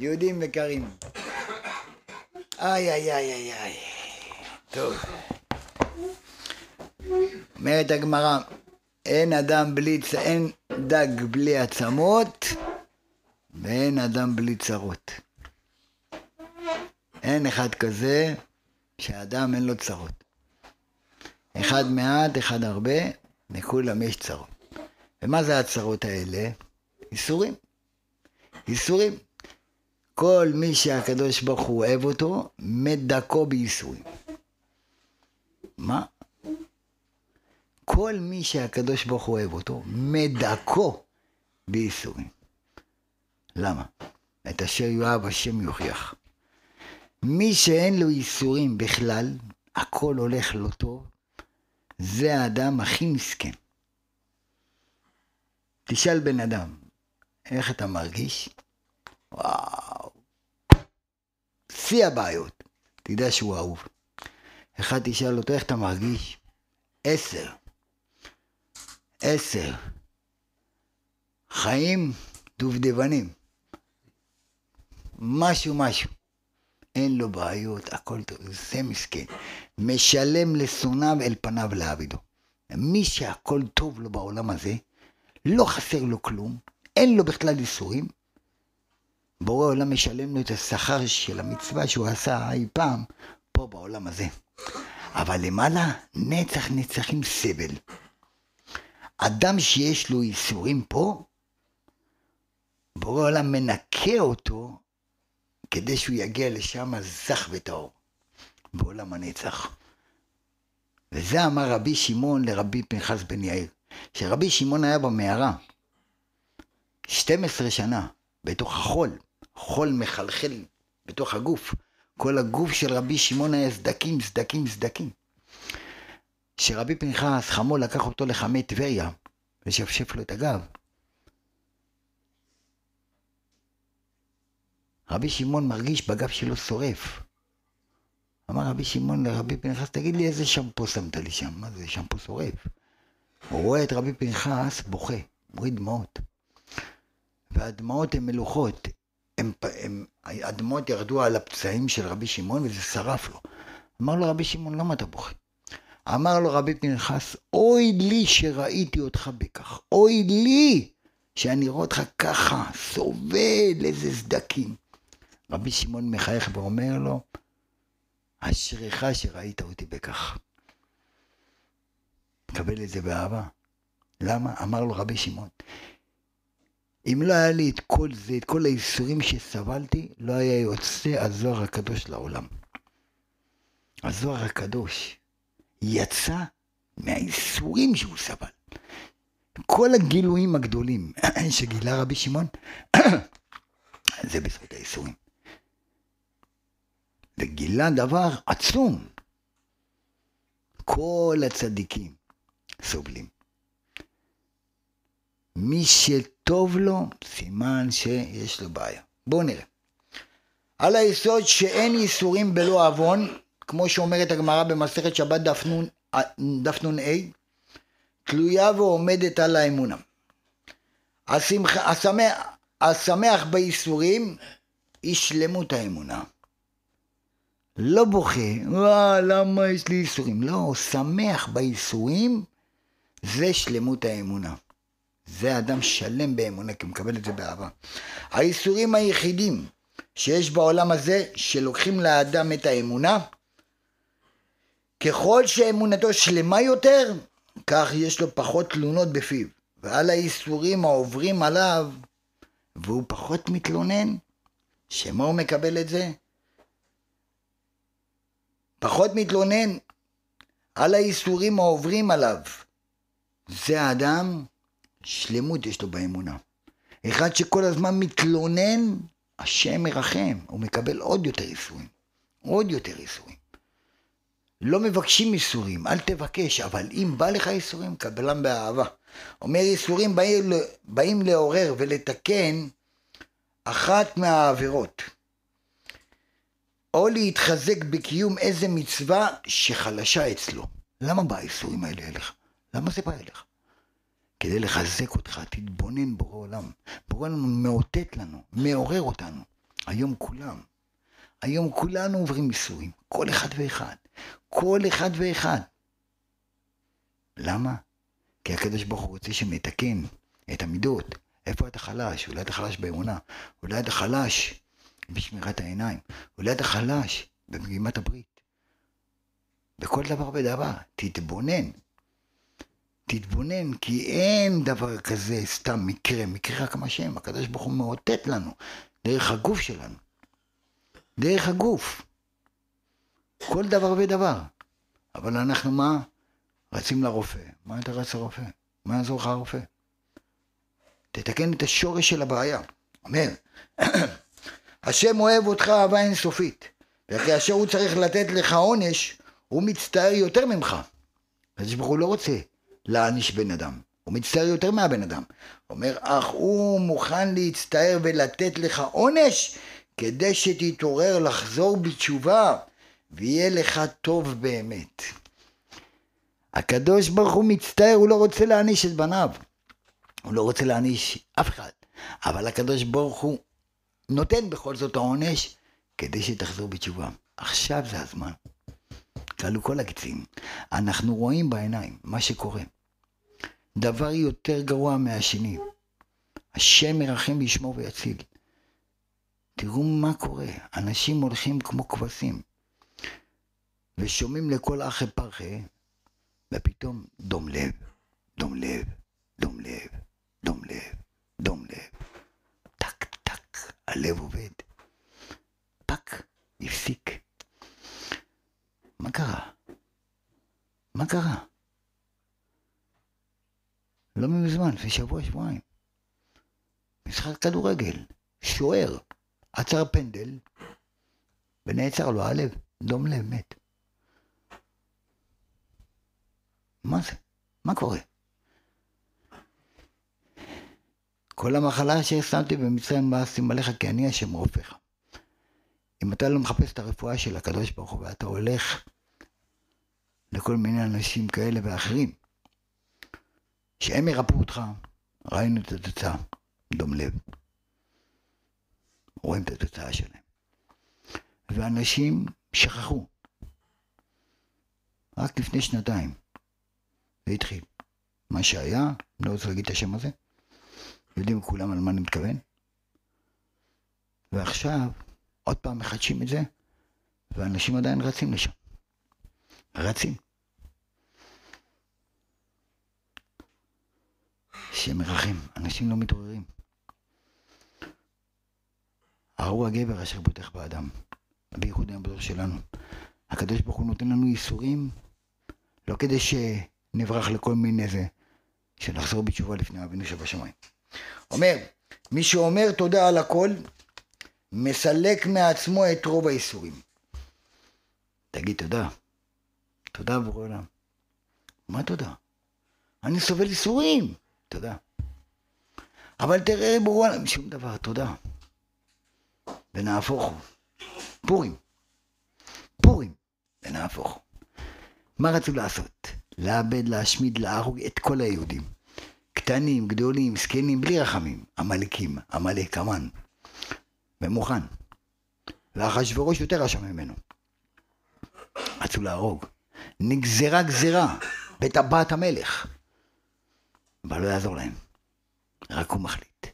יהודים יקרים. איי, איי, איי, איי, איי. טוב. אומרת הגמרא, אין אדם בלי. אין דג בלי עצמות, ואין אדם בלי צרות. אין אחד כזה שאדם אין לו צרות. אחד מעט, אחד הרבה, לכולם יש צרות. ומה זה הצרות האלה? איסורים. איסורים. כל מי שהקדוש ברוך הוא אוהב אותו, מדכו בייסורים. מה? כל מי שהקדוש ברוך הוא אוהב אותו, מדכו בייסורים. למה? את אשר יואב השם יוכיח. מי שאין לו ייסורים בכלל, הכל הולך לא טוב, זה האדם הכי מסכן. תשאל בן אדם, איך אתה מרגיש? וואו. שיא הבעיות. תדע שהוא אהוב. אחד תשאל אותו, איך אתה מרגיש? עשר. עשר. חיים דובדבנים. משהו משהו. אין לו בעיות, הכל טוב, זה מסכן. משלם לשונאיו אל פניו לעבידו. מי שהכל טוב לו בעולם הזה, לא חסר לו כלום, אין לו בכלל ייסורים, בורא עולם משלם לו את השכר של המצווה שהוא עשה אי פעם פה בעולם הזה. אבל למעלה, נצח נצחים סבל. אדם שיש לו ייסורים פה, בורא עולם מנקה אותו כדי שהוא יגיע לשם זך וטהור, בעולם הנצח. וזה אמר רבי שמעון לרבי פנחס בן יאיר, שרבי שמעון היה במערה 12 שנה, בתוך החול, חול מחלחל בתוך הגוף. כל הגוף של רבי שמעון היה סדקים, סדקים, סדקים. שרבי פנחס חמו לקח אותו לחמי טבריה ושפשף לו את הגב. רבי שמעון מרגיש בגב שלו שורף. אמר רבי שמעון לרבי פנחס, תגיד לי איזה שמפו שמת לי שם? מה זה, שמפו שורף? הוא רואה את רבי פנחס בוכה, מוריד דמעות. והדמעות הן מלוכות. הם, הם, הדמעות ירדו על הפצעים של רבי שמעון וזה שרף לו. אמר לו רבי שמעון, למה אתה בוכה? אמר לו רבי פנחס, אוי לי שראיתי אותך בכך, אוי לי שאני רואה אותך ככה, סובל איזה סדקים. רבי שמעון מחייך ואומר לו, אשריך שראית אותי בכך. קבל את זה באהבה. למה? אמר לו רבי שמעון, אם לא היה לי את כל זה, את כל הייסורים שסבלתי, לא היה יוצא הזוהר הקדוש לעולם. הזוהר הקדוש יצא מהייסורים שהוא סבל. כל הגילויים הגדולים שגילה רבי שמעון, זה בזכות הייסורים. וגילה דבר עצום. כל הצדיקים סובלים. מי שטוב לו, סימן שיש לו בעיה. בואו נראה. על היסוד שאין ייסורים בלא עוון, כמו שאומרת הגמרא במסכת שבת דף נ"א, תלויה ועומדת על האמונה. השמח, השמח, השמח בייסורים היא שלמות האמונה. לא בוכה, וואה, למה יש לי ייסורים? לא, שמח בייסורים זה שלמות האמונה. זה אדם שלם באמונה, כי הוא מקבל את זה באהבה. האיסורים היחידים שיש בעולם הזה, שלוקחים לאדם את האמונה, ככל שאמונתו שלמה יותר, כך יש לו פחות תלונות בפיו. ועל האיסורים העוברים עליו, והוא פחות מתלונן, שמה הוא מקבל את זה? פחות מתלונן על האיסורים העוברים עליו. זה האדם שלמות יש לו באמונה. אחד שכל הזמן מתלונן, השם מרחם, הוא מקבל עוד יותר איסורים. עוד יותר איסורים. לא מבקשים איסורים, אל תבקש, אבל אם בא לך איסורים, קבלם באהבה. אומר איסורים באים, באים לעורר ולתקן אחת מהעבירות. או להתחזק בקיום איזה מצווה שחלשה אצלו. למה בא האיסורים האלה אליך? למה זה בא אליך? כדי לחזק אותך, תתבונן בורא עולם. בורא עולם מאותת לנו, מעורר אותנו. היום כולם. היום כולנו עוברים ייסורים, כל אחד ואחד. כל אחד ואחד. למה? כי הקדוש ברוך הוא רוצה שנתקן את המידות. איפה אתה חלש? אולי אתה חלש באמונה, אולי אתה חלש בשמירת העיניים, אולי אתה חלש בפגימת הברית. בכל דבר ודבר, תתבונן. תתבונן, כי אין דבר כזה סתם מקרה, מקרה רק מה שם, הקדוש ברוך הוא מאותת לנו, דרך הגוף שלנו. דרך הגוף. כל דבר ודבר. אבל אנחנו מה? רצים לרופא. מה אתה רץ לרופא? מה יעזור לך הרופא? תתקן את השורש של הבעיה. אומר, השם אוהב אותך אהבה אינסופית, וכאשר הוא צריך לתת לך עונש, הוא מצטער יותר ממך. הקדוש ברוך הוא לא רוצה להעניש בן אדם, הוא מצטער יותר מהבן אדם. אומר, אך הוא מוכן להצטער ולתת לך עונש, כדי שתתעורר לחזור בתשובה, ויהיה לך טוב באמת. הקדוש ברוך הוא מצטער, הוא לא רוצה להעניש את בניו. הוא לא רוצה להעניש אף אחד. אבל הקדוש ברוך הוא נותן בכל זאת העונש כדי שתחזור בתשובה. עכשיו זה הזמן. כלו כל הקצים. אנחנו רואים בעיניים מה שקורה. דבר יותר גרוע מהשני. השם מרחם לשמור ויציל. תראו מה קורה. אנשים הולכים כמו כבשים. ושומעים לכל אחי פרחי, ופתאום דום לב, דום לב, דום לב, דום לב, דום לב. טק, טק, הלב עובד. פק, הפסיק. מה קרה? מה קרה? לא מזמן, לפני שבוע, שבועיים. משחק כדורגל, שוער, עצר פנדל, ונעצר לו הלב, דום לב, מת. מה זה? מה קורה? כל המחלה ששמתי במצרים מאסים עליך כי אני השם רופאיך. אם אתה לא מחפש את הרפואה של הקדוש ברוך הוא ואתה הולך לכל מיני אנשים כאלה ואחרים, שהם ירפאו אותך, ראינו את התוצאה, דום לב. רואים את התוצאה שלהם. ואנשים שכחו. רק לפני שנתיים זה התחיל. מה שהיה, לא רוצה להגיד את השם הזה, יודעים כולם על מה אני מתכוון. ועכשיו, עוד פעם מחדשים את זה, ואנשים עדיין רצים לשם. רצים. שמרחם, אנשים לא מתעוררים. ההוא הגבר אשר בוטח באדם, בייחוד היום בדור שלנו. הקדוש ברוך הוא נותן לנו ייסורים, לא כדי שנברח לכל מיני זה, שנחזור בתשובה לפני אבינו שבשמיים. אומר, מי שאומר תודה על הכל, מסלק מעצמו את רוב האיסורים. תגיד תודה. תודה בורא עולם. מה תודה? אני סובל איסורים. תודה. אבל תראה עולם, שום דבר, תודה. ונהפוך הוא. פורים. פורים, ונהפוך הוא. מה רצו לעשות? לאבד, להשמיד, להרוג את כל היהודים. קטנים, גדולים, זקנים, בלי רחמים. עמלקים, עמלק, המן. ומוכן. ואחשוורוש יותר רשע ממנו. רצו להרוג. נגזרה גזרה בטבעת המלך. אבל לא יעזור להם. רק הוא מחליט.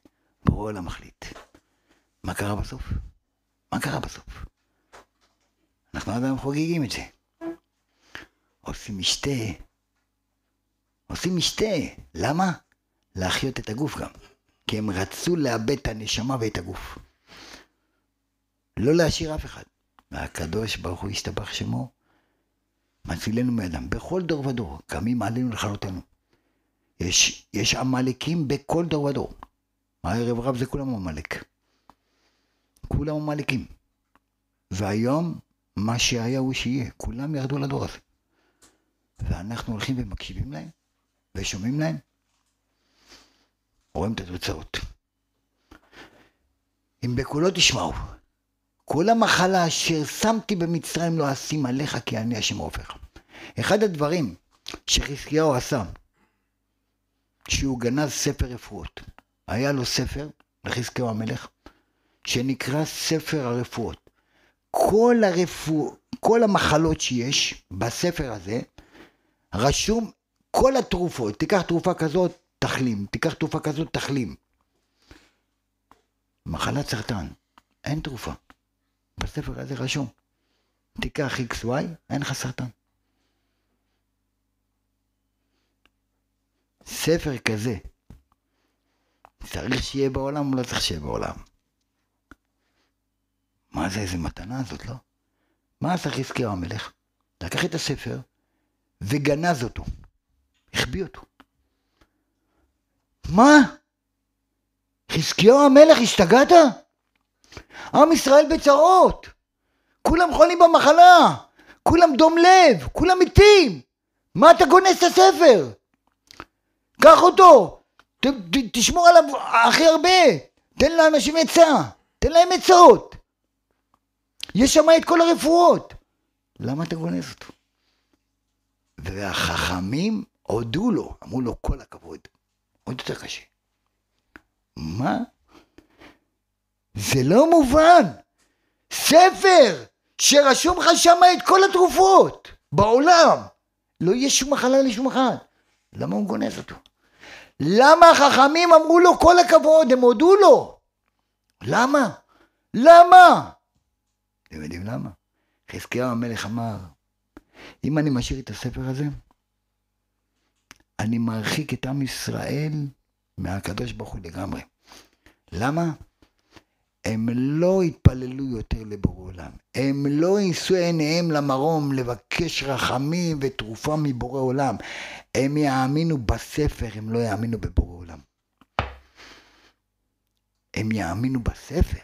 בורא עולם מחליט. מה קרה בסוף? מה קרה בסוף? אנחנו עדיין חוגגים את זה. עושים משתה. עושים משתה. למה? להחיות את הגוף גם. כי הם רצו לאבד את הנשמה ואת הגוף. לא להשאיר אף אחד. והקדוש ברוך הוא ישתבח שמו, מצילנו מאדם. בכל דור ודור, קמים עלינו לכלותנו. יש, יש עמלקים בכל דור ודור. הערב רב זה כולם עמלק. כולם עמלקים. והיום, מה שהיה הוא שיהיה. כולם ירדו לדור הזה. ואנחנו הולכים ומקשיבים להם, ושומעים להם, רואים את התוצאות. אם בקולו תשמעו, כל המחלה אשר שמתי במצרים לא אשים עליך כי אני השם רופאך. אחד הדברים שחזקיהו עשה, שהוא גנז ספר רפואות. היה לו ספר לחזקיהו המלך, שנקרא ספר הרפואות. כל, הרפוא... כל המחלות שיש בספר הזה, רשום כל התרופות. תיקח תרופה כזאת, תחלים. תיקח תרופה כזאת, תחלים. מחלת סרטן, אין תרופה. בספר הזה רשום. תיקח XY, אין לך סרטן. ספר כזה, צריך שיהיה בעולם או לא צריך שיהיה בעולם? מה זה, איזה מתנה זאת, לא? מה עשה חזקיהו המלך? לקח את הספר וגנז אותו, החביא אותו. מה? חזקיהו המלך, השתגעת? עם ישראל בצרות, כולם חולים במחלה, כולם דום לב, כולם מתים. מה אתה גונס את הספר? קח אותו, ת, ת, תשמור עליו הכי הרבה, תן לאנשים עצה, תן להם עצות. יש שם את כל הרפואות. למה אתה גונז אותו? והחכמים הודו לו, אמרו לו כל הכבוד. עוד יותר קשה. מה? זה לא מובן. ספר שרשום לך שם את כל התרופות בעולם. לא יהיה שום מחלה לשום אחד. למה הוא גונז אותו? למה החכמים אמרו לו כל הכבוד, הם הודו לו? למה? למה? אתם יודעים למה? חזקיהו המלך אמר, אם אני משאיר את הספר הזה, אני מרחיק את עם ישראל מהקדוש ברוך הוא לגמרי. למה? הם לא יתפללו יותר לבורא עולם. הם לא יישאו עיניהם למרום לבקש רחמים ותרופה מבורא עולם. הם יאמינו בספר, הם לא יאמינו בבורא עולם. הם יאמינו בספר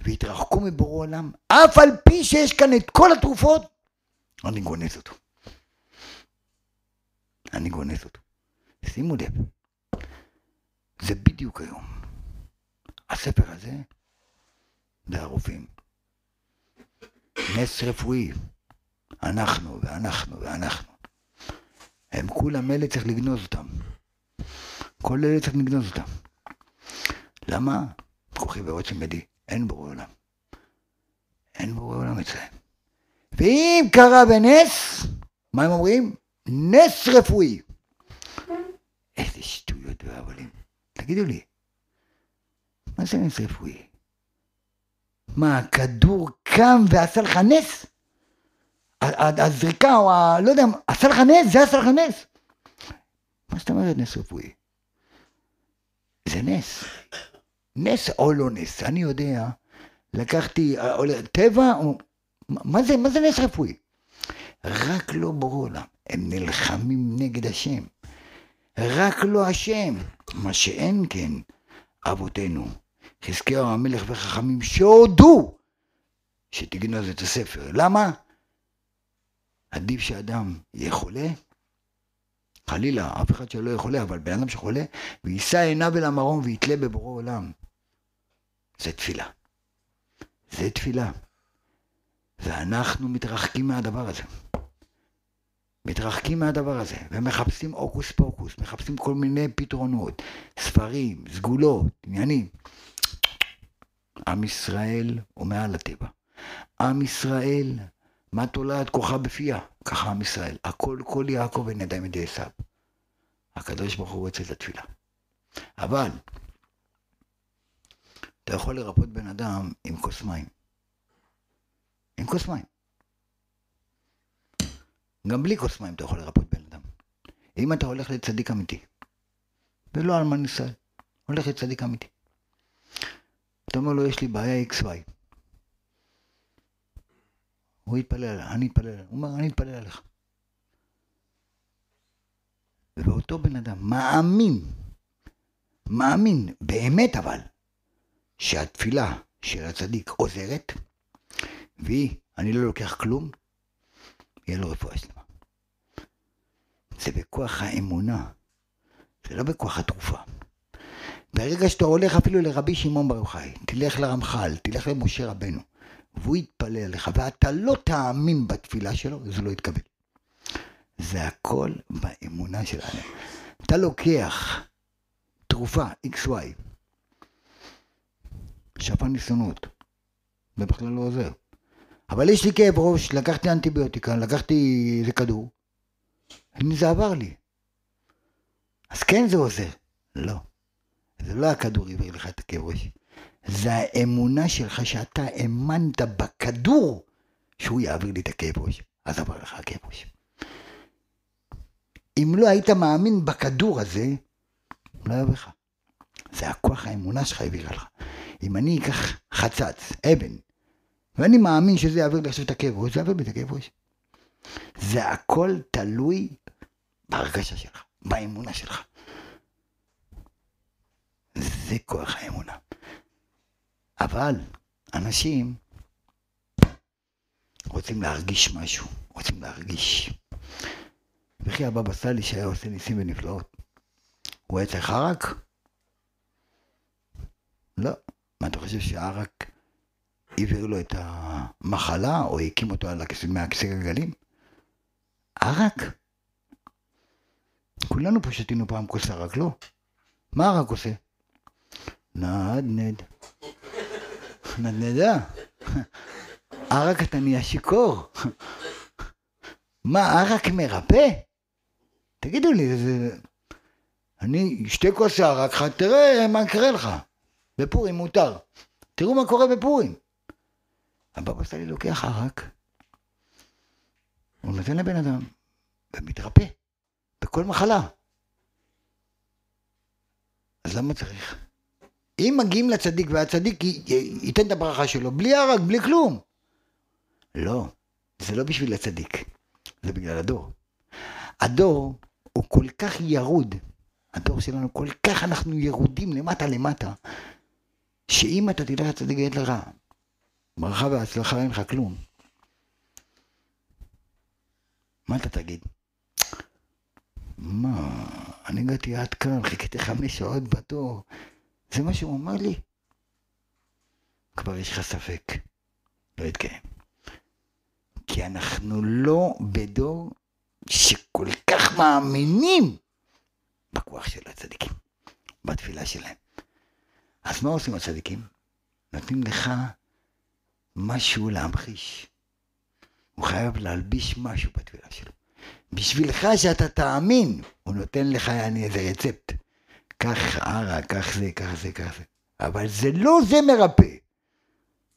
ויתרחקו מבורא עולם, אף על פי שיש כאן את כל התרופות, אני גונז אותו. אני גונז אותו. שימו לב, זה בדיוק היום. הספר הזה זה הרופאים. נס רפואי. אנחנו ואנחנו ואנחנו. הם כולם אלה צריך לגנוז אותם. כל אלה צריך לגנוז אותם. למה? כוחי ועוצם ידי. אין בורא עולם. אין בורא עולם אצלם. ואם קרה בנס, מה הם אומרים? נס רפואי. איזה שטויות והבלים. תגידו לי, מה זה נס רפואי? מה, הכדור קם ועשה לך נס? הזריקה או ה... לא יודע, עשה לך נס? זה עשה לך נס? מה זאת אומרת נס רפואי? זה נס. נס או לא נס. אני יודע, לקחתי טבע, או... מה זה, מה זה נס רפואי? רק לא ברור עולם. הם נלחמים נגד השם. רק לא השם. מה שאין כן אבותינו. חזקיהו המלך וחכמים שהודו שתגנוז את הספר. למה? עדיף שאדם יהיה חולה, חלילה, אף אחד שלא יהיה חולה, אבל בן אדם שחולה, ויישא עיניו אל המרום ויתלה בבורא עולם. זה תפילה. זה תפילה. ואנחנו מתרחקים מהדבר הזה. מתרחקים מהדבר הזה, ומחפשים הוקוס פוקוס, מחפשים כל מיני פתרונות, ספרים, סגולות, עניינים. עם ישראל הוא מעל הטבע. עם ישראל, מה תולעת כוחה בפיה? ככה עם ישראל. הכל כל יעקב אין ידיים ידי עשיו. הקדוש ברוך הוא רוצה את התפילה. אבל, אתה יכול לרפות בן אדם עם כוס מים. עם כוס מים. גם בלי כוס מים אתה יכול לרפות בן אדם. אם אתה הולך לצדיק אמיתי, ולא אלמן ישראל, הולך לצדיק אמיתי. אתה אומר לו, יש לי בעיה XY. הוא יתפלל, אני אתפלל, הוא אומר, אני אתפלל עליך. ואותו בן אדם מאמין, מאמין, באמת אבל, שהתפילה של הצדיק עוזרת, והיא, אני לא לוקח כלום, יהיה לו רפואה שלמה. זה בכוח האמונה, זה לא בכוח התרופה. ברגע שאתה הולך אפילו לרבי שמעון בר יוחאי, תלך לרמח"ל, תלך למשה רבנו, והוא יתפלל עליך, ואתה לא תאמין בתפילה שלו, זה לא יתקבל. זה הכל באמונה שלנו. אתה לוקח תרופה XY, שפן ניסיונות. זה בכלל לא עוזר. אבל יש לי כאב ראש, לקחתי אנטיביוטיקה, לקחתי איזה כדור, זה עבר לי. אז כן זה עוזר. לא. זה לא הכדור העביר לך את הכאב ראש. זה האמונה שלך שאתה האמנת בכדור שהוא יעביר לי את הכאב ראש. אז עבר לך הכאב ראש. אם לא היית מאמין בכדור הזה, לא היה לך. זה הכוח האמונה שלך העבירה לך. אם אני אקח חצץ, אבן, ואני מאמין שזה יעביר לי עכשיו את הכאב ראש, זה יעביר לי את הכאב ראש. זה הכל תלוי בהרגשה שלך, באמונה שלך. זה כוח האמונה. אבל אנשים רוצים להרגיש משהו, רוצים להרגיש. וכי הבבא סאלי שהיה עושה ניסים ונפלאות, הוא היה צריך ערק? לא. מה אתה חושב שערק העביר לו את המחלה או הקים אותו על מהכיסא גלגלים? ערק? כולנו פה שתינו פעם כוס ערק, לא? מה ערק עושה? נדנד. נדנדה. ערק אתה נהיה שיכור. מה, ערק מרפא? תגידו לי, זה... אני אשתה כוס ערק, תראה מה יקרה לך. בפורים מותר. תראו מה קורה בפורים. הבבא סאלי לוקח ערק, הוא נותן לבן אדם, ומתרפא, בכל מחלה. אז למה צריך? אם מגיעים לצדיק והצדיק ייתן את הברכה שלו, בלי ערק, בלי כלום. לא, זה לא בשביל הצדיק, זה בגלל הדור. הדור הוא כל כך ירוד, הדור שלנו כל כך אנחנו ירודים למטה למטה, שאם אתה תדע לצדיק יהיה לך ברכה והצלחה אין לך כלום. מה אתה תגיד? מה, אני הגעתי עד כאן, חיכיתי חמש שעות בתור. זה מה שהוא אמר לי? כבר יש לך ספק. לא יתקיים. כי אנחנו לא בדור שכל כך מאמינים בכוח של הצדיקים, בתפילה שלהם. אז מה עושים הצדיקים? נותנים לך משהו להמחיש. הוא חייב להלביש משהו בתפילה שלו. בשבילך שאתה תאמין, הוא נותן לך יעני איזה רצפט. קח ערה, קח זה, קח זה, קח זה. אבל זה לא זה מרפא.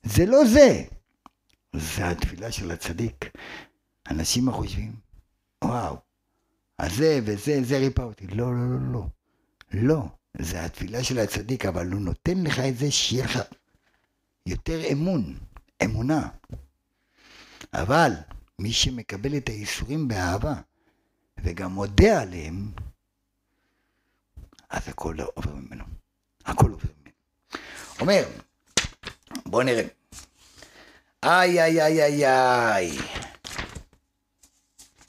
זה לא זה. זה התפילה של הצדיק. אנשים החושבים, וואו, אז זה וזה, זה ריפא אותי. לא, לא, לא, לא. לא, זה התפילה של הצדיק, אבל הוא נותן לך את זה שיהיה לך יותר אמון, אמונה. אבל מי שמקבל את האיסורים באהבה וגם מודה עליהם, אז הכל עובר ממנו. הכל עובר ממנו. אומר, בוא נראה. איי איי איי איי איי.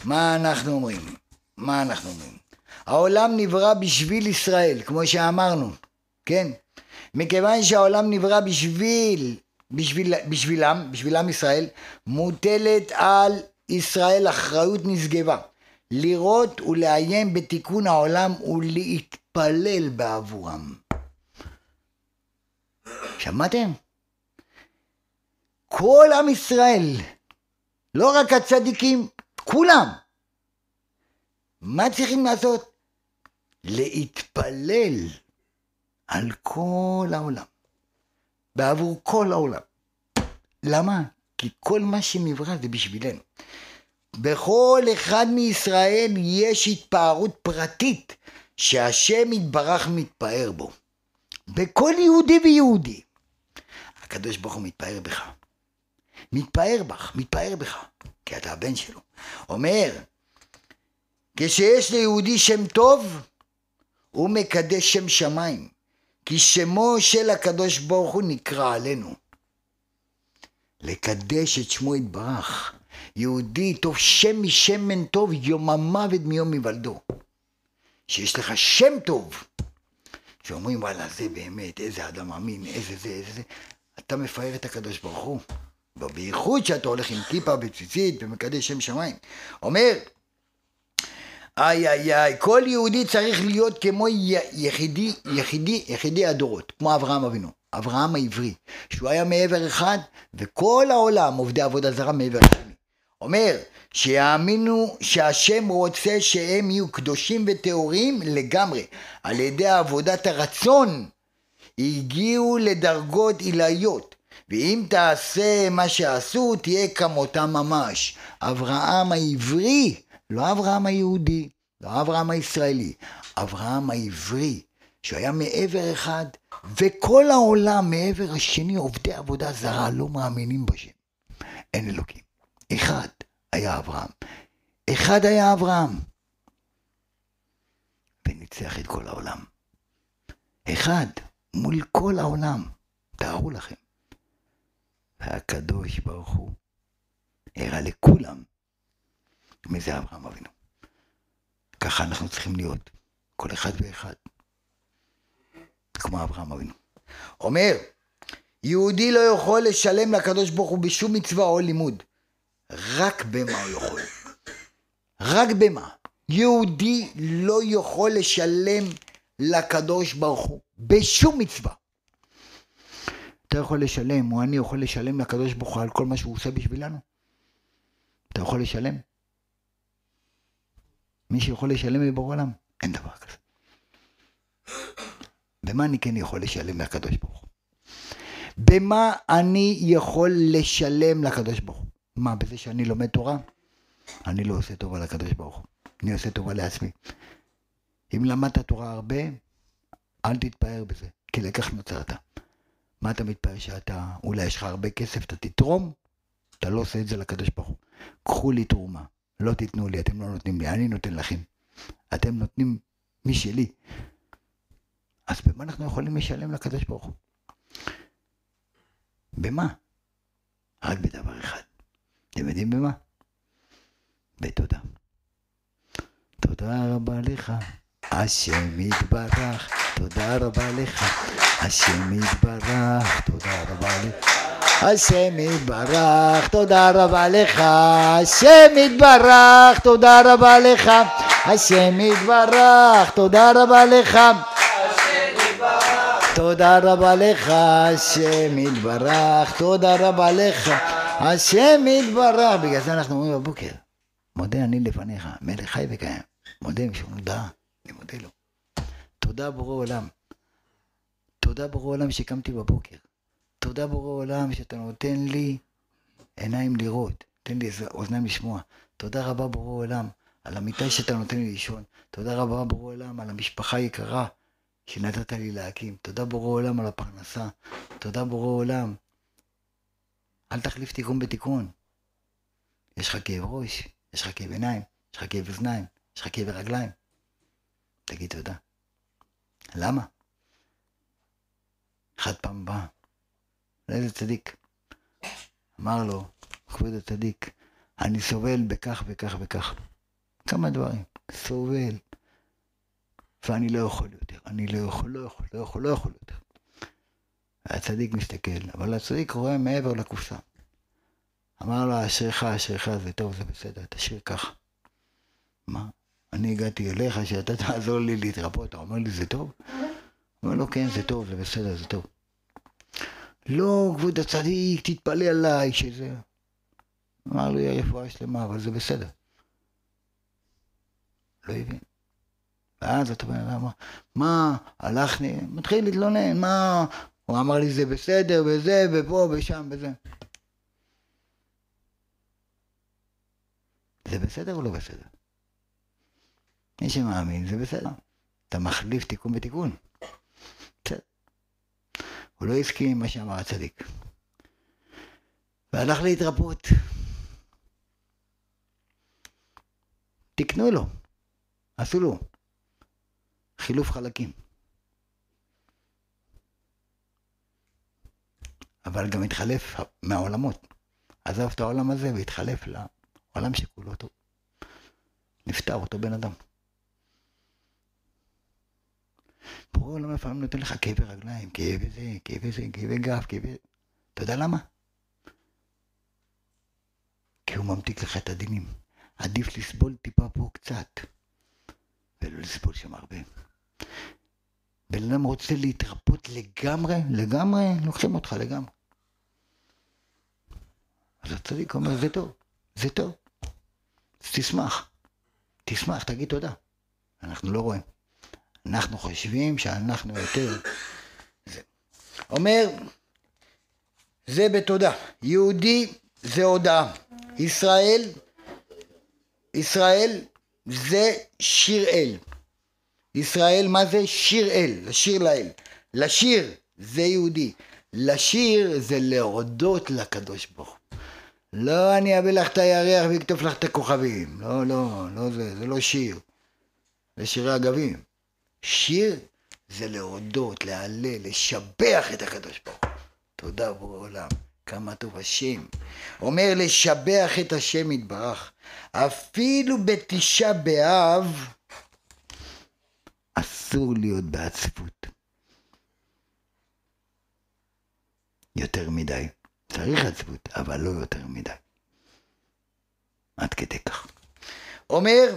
מה אנחנו אומרים? מה אנחנו אומרים? העולם נברא בשביל ישראל, כמו שאמרנו, כן? מכיוון שהעולם נברא בשביל, בשביל, בשבילם, בשביל עם ישראל, מוטלת על ישראל אחריות נשגבה. לראות ולעיין בתיקון העולם ולהתפלל בעבורם. שמעתם? כל עם ישראל, לא רק הצדיקים, כולם. מה צריכים לעשות? להתפלל על כל העולם, בעבור כל העולם. למה? כי כל מה שנברא זה בשבילנו. בכל אחד מישראל יש התפארות פרטית שהשם יתברך מתפאר בו. בכל יהודי ויהודי. הקדוש ברוך הוא מתפאר בך. מתפאר בך, מתפאר בך, כי אתה הבן שלו. אומר, כשיש ליהודי שם טוב, הוא מקדש שם שמיים, כי שמו של הקדוש ברוך הוא נקרא עלינו. לקדש את שמו יתברך. יהודי טוב שם משמן טוב יום המוות מיום היוולדו. שיש לך שם טוב. שאומרים וואלה זה באמת איזה אדם אמין איזה זה איזה זה. אתה מפאר את הקדוש ברוך הוא. בייחוד שאתה הולך עם כיפה וציצית ומקדש שם שמיים. אומר איי איי איי, כל יהודי צריך להיות כמו יחידי, יחידי, יחידי הדורות, כמו אברהם אבינו. אברהם העברי, שהוא היה מעבר אחד, וכל העולם עובדי עבודה זרה מעבר שני. אומר, שיאמינו שהשם רוצה שהם יהיו קדושים וטהורים לגמרי. על ידי עבודת הרצון הגיעו לדרגות עילאיות. ואם תעשה מה שעשו, תהיה כמותם ממש. אברהם העברי, לא אברהם היהודי, לא אברהם הישראלי, אברהם העברי, שהיה מעבר אחד, וכל העולם מעבר השני עובדי עבודה זרה, לא מאמינים בשם. אין אלוקים. אחד היה אברהם. אחד היה אברהם. וניצח את כל העולם. אחד מול כל העולם. תארו לכם. והקדוש ברוך הוא הראה לכולם מי זה אברהם אבינו. ככה אנחנו צריכים להיות, כל אחד ואחד, כמו אברהם אבינו. אומר, יהודי לא יכול לשלם לקדוש ברוך הוא בשום מצווה או לימוד, רק במה הוא יכול. רק במה. יהודי לא יכול לשלם לקדוש ברוך הוא בשום מצווה. אתה יכול לשלם, או אני יכול לשלם לקדוש ברוך הוא על כל מה שהוא עושה בשבילנו? אתה יכול לשלם? מי שיכול לשלם לבורא עולם? אין דבר כזה. במה אני כן יכול לשלם לקדוש ברוך הוא? במה אני יכול לשלם לקדוש ברוך הוא? מה, בזה שאני לומד תורה? אני לא עושה טובה לקדוש ברוך הוא, אני עושה טובה לעצמי. אם למדת תורה הרבה, אל תתפאר בזה, כי לקח נוצרת. מה אתה מתפאר שאתה, אולי יש לך הרבה כסף, אתה תתרום? אתה לא עושה את זה לקדוש ברוך הוא. קחו לי תרומה, לא תיתנו לי, אתם לא נותנים לי, אני נותן לכם. אתם נותנים משלי. אז במה אנחנו יכולים לשלם לקדוש ברוך הוא? במה? רק בדבר אחד. אתם יודעים במה? בתודה. תודה רבה לך, השם יתברך, תודה רבה לך, השם יתברך, תודה רבה לך. השם יתברך, תודה רבה לך, השם יתברך, תודה רבה לך, השם יתברך, תודה רבה לך. תודה רבה לך, השם יתברך, תודה רבה לך, השם יתברך. בגלל זה אנחנו אומרים בבוקר, מודה אני לפניך, מלך חי וקיים. מודה משום הודעה, אני מודה לו. תודה בורא עולם. תודה בורא עולם שקמתי בבוקר. תודה בורא עולם שאתה נותן לי עיניים לראות, תן לי אוזניים לשמוע. תודה רבה בורא עולם על המיטה שאתה נותן לי לישון. תודה רבה בורא עולם על המשפחה היקרה שנתת לי להקים. תודה בורא עולם על הפרנסה. תודה בורא עולם. אל תחליף תיקון בתיקון. יש לך כאב ראש, יש לך כאב עיניים, יש לך כאב אוזניים, יש לך כאב רגליים. תגיד תודה. למה? אחד פעם בא לאיזה צדיק. אמר לו, כבוד הצדיק, אני סובל בכך וכך וכך. כמה דברים. סובל. ואני לא יכול יותר. אני לא יכול, לא יכול, לא יכול, לא יכול. הצדיק מסתכל, אבל הצדיק רואה מעבר לקופסה. אמר לו, אשריך, אשריך, זה טוב, זה בסדר, תשאיר ככה. מה? אני הגעתי אליך שאתה תעזור לי להתרפות, אתה אומר לי זה טוב? אומר לו, כן, זה טוב, זה בסדר, זה טוב. לא, כבוד הצדיק, תתפלא עליי, שזה... אמר יהיה רפואה שלמה, אבל זה בסדר. לא הבין. ואז אתה אומר, מה, הלך לי, מתחיל להתלונן, מה, הוא אמר לי זה בסדר, וזה, ופה, ושם, וזה. זה בסדר או לא בסדר? מי שמאמין זה בסדר. אתה מחליף תיקון בתיקון. הוא לא הסכים עם מה שאמר הצדיק. והלך להתרפות. תקנו לו. עשו לו. חילוף חלקים. אבל גם התחלף מהעולמות. עזב את העולם הזה והתחלף לעולם שכולו טוב. נפטר אותו בן אדם. בורא עולם לפעמים נותן לך כאבי רגליים, כאבי זה, כאבי זה, כאבי גב, כאבי... אתה יודע למה? כי הוא ממתיק לך את הדינים. עדיף לסבול טיפה פה קצת, ולא לסבול שם הרבה. בן אדם רוצה להתרפות לגמרי, לגמרי, לוקחים אותך לגמרי. אז הצדיק אומר, זה טוב, זה טוב. אז תשמח, תשמח, תגיד תודה. אנחנו לא רואים. אנחנו חושבים שאנחנו יותר... זה. אומר, זה בתודה. יהודי זה הודאה. ישראל, ישראל זה שיר אל. ישראל, מה זה? שיר אל, לשיר לאל. לשיר זה יהודי. לשיר זה להודות לקדוש ברוך הוא. לא אני אביא לך את הירח ואכתוב לך את הכוכבים. לא, לא, לא זה, זה לא שיר. זה שירי אגבים. שיר זה להודות, להלל, לשבח את הקדוש ברוך הוא. תודה בורא עולם. כמה טוב השם. אומר לשבח את השם יתברך. אפילו בתשעה באב אסור להיות בעצבות. יותר מדי. צריך עצבות, אבל לא יותר מדי. עד כדי כך. אומר,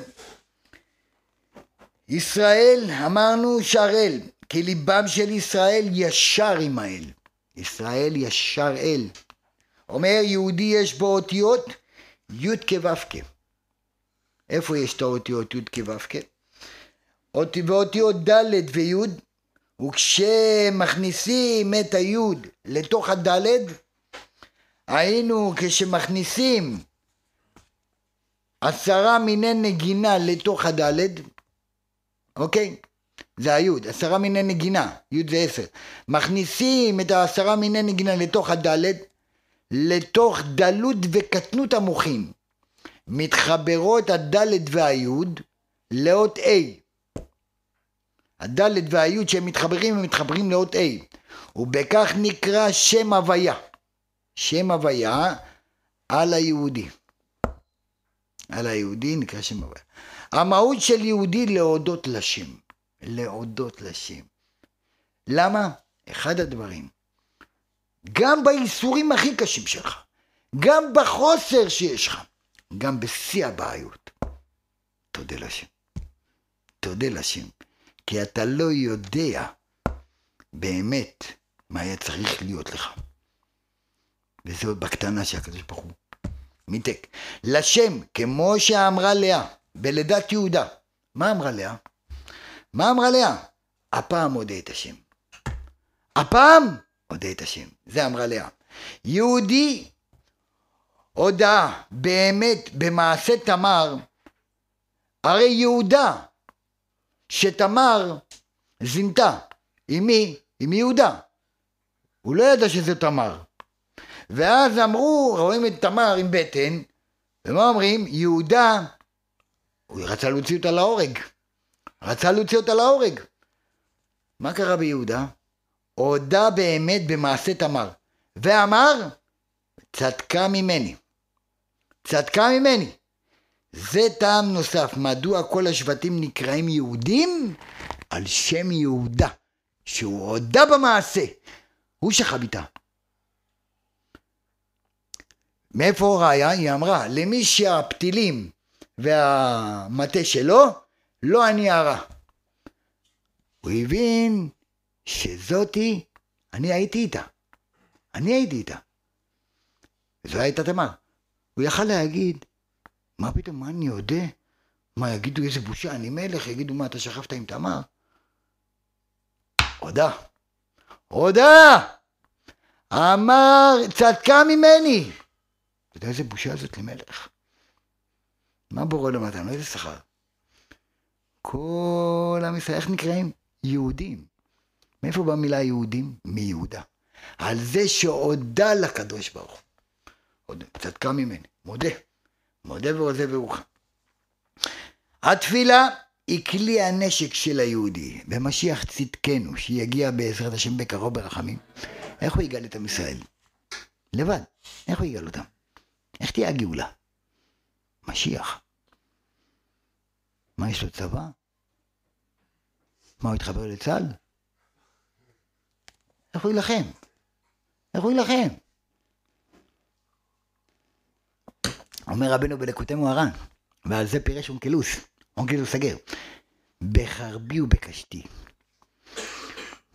ישראל, אמרנו שרל, כי ליבם של ישראל ישר עם האל. ישראל ישר אל. אומר יהודי יש בו אותיות י' כו' איפה יש את האותיות י' כו' ואותיות ד' וי' וכשמכניסים את הי' לתוך הד' היינו כשמכניסים עשרה מיני נגינה לתוך הד' אוקיי? זה היוד, עשרה מיני נגינה, יוד זה עשר. מכניסים את העשרה מיני נגינה לתוך הדלת, לתוך דלות וקטנות המוחים. מתחברות הדלת והיוד לאות A. הדלת והיוד שהם מתחברים, הם מתחברים לאות A. ובכך נקרא שם הוויה. שם הוויה על היהודי. על היהודי נקרא שם הוויה. המהות של יהודי להודות לשם. להודות לשם. למה? אחד הדברים, גם בייסורים הכי קשים שלך, גם בחוסר שיש לך, גם בשיא הבעיות, תודה לשם. תודה לשם. כי אתה לא יודע באמת מה היה צריך להיות לך. וזה עוד בקטנה שהקדוש ברוך הוא מיתק. לשם, כמו שאמרה לאה, בלידת יהודה. מה אמרה לאה? מה אמרה לאה? הפעם מודה את השם. הפעם מודה את השם. זה אמרה לאה. יהודי הודה באמת במעשה תמר, הרי יהודה שתמר זינתה. עם מי? עם יהודה. הוא לא ידע שזה תמר. ואז אמרו, רואים את תמר עם בטן, ומה אומרים? יהודה, הוא רצה להוציא אותה להורג. רצה להוציא אותה להורג. מה קרה ביהודה? הודה באמת במעשה תמר, ואמר, צדקה ממני. צדקה ממני. זה טעם נוסף, מדוע כל השבטים נקראים יהודים? על שם יהודה, שהוא הודה במעשה. הוא שכב איתה. מאיפה הראיה? היא אמרה, למי שהפתילים והמטה שלו, לא אני הרע. הוא הבין שזאתי, אני הייתי איתה. אני הייתי איתה. זו הייתה תמר. הוא יכל להגיד, מה פתאום, מה אני יודע? מה יגידו איזה בושה, אני מלך, יגידו מה אתה שכבת עם תמר? הודה. הודה! אמר, צדקה ממני! אתה יודע איזה בושה זאת למלך? מה בורא לו מתן? איזה שכר? כל עם ישראל, איך נקראים? יהודים. מאיפה באה המילה יהודים? מיהודה. על זה שהודה לקדוש ברוך הוא. צדקה ממני, מודה. מודה ועוזב ורוחה. התפילה היא כלי הנשק של היהודי, ומשיח צדקנו, שיגיע בעזרת השם בקרוב ברחמים. איך הוא יגאל את עם ישראל? לבד. איך הוא יגאל אותם? איך תהיה הגאולה? משיח. מה יש לו צבא? מה הוא התחבר לצה"ל? איך הוא יילחם? איך הוא יילחם? אומר רבנו בלקוטי מוהר"ן, ועל זה פירש אונקלוס, אונקלוס סגר, בחרבי ובקשתי,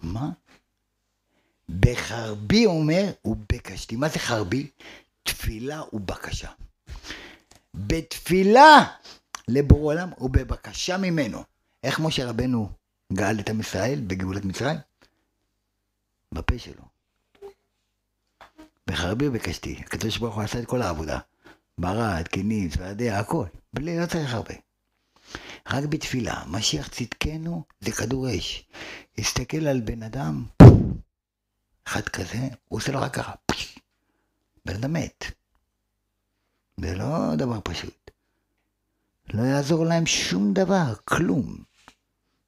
מה? בחרבי אומר ובקשתי. מה זה חרבי? תפילה ובקשה. בתפילה לבורא עולם ובבקשה ממנו. איך משה רבנו גאל את עם ישראל בגאולת מצרים? בפה שלו. בחרבי ובקשתי. הקדוש ברוך הוא עשה את כל העבודה. ברד, קינים, צפרדע, הכל. בלי, לא צריך הרבה. רק בתפילה, משיח צדקנו זה כדור אש. הסתכל על בן אדם, אחד כזה, הוא עושה לו רק ככה, בן אדם מת. זה לא דבר פשוט. לא יעזור להם שום דבר, כלום.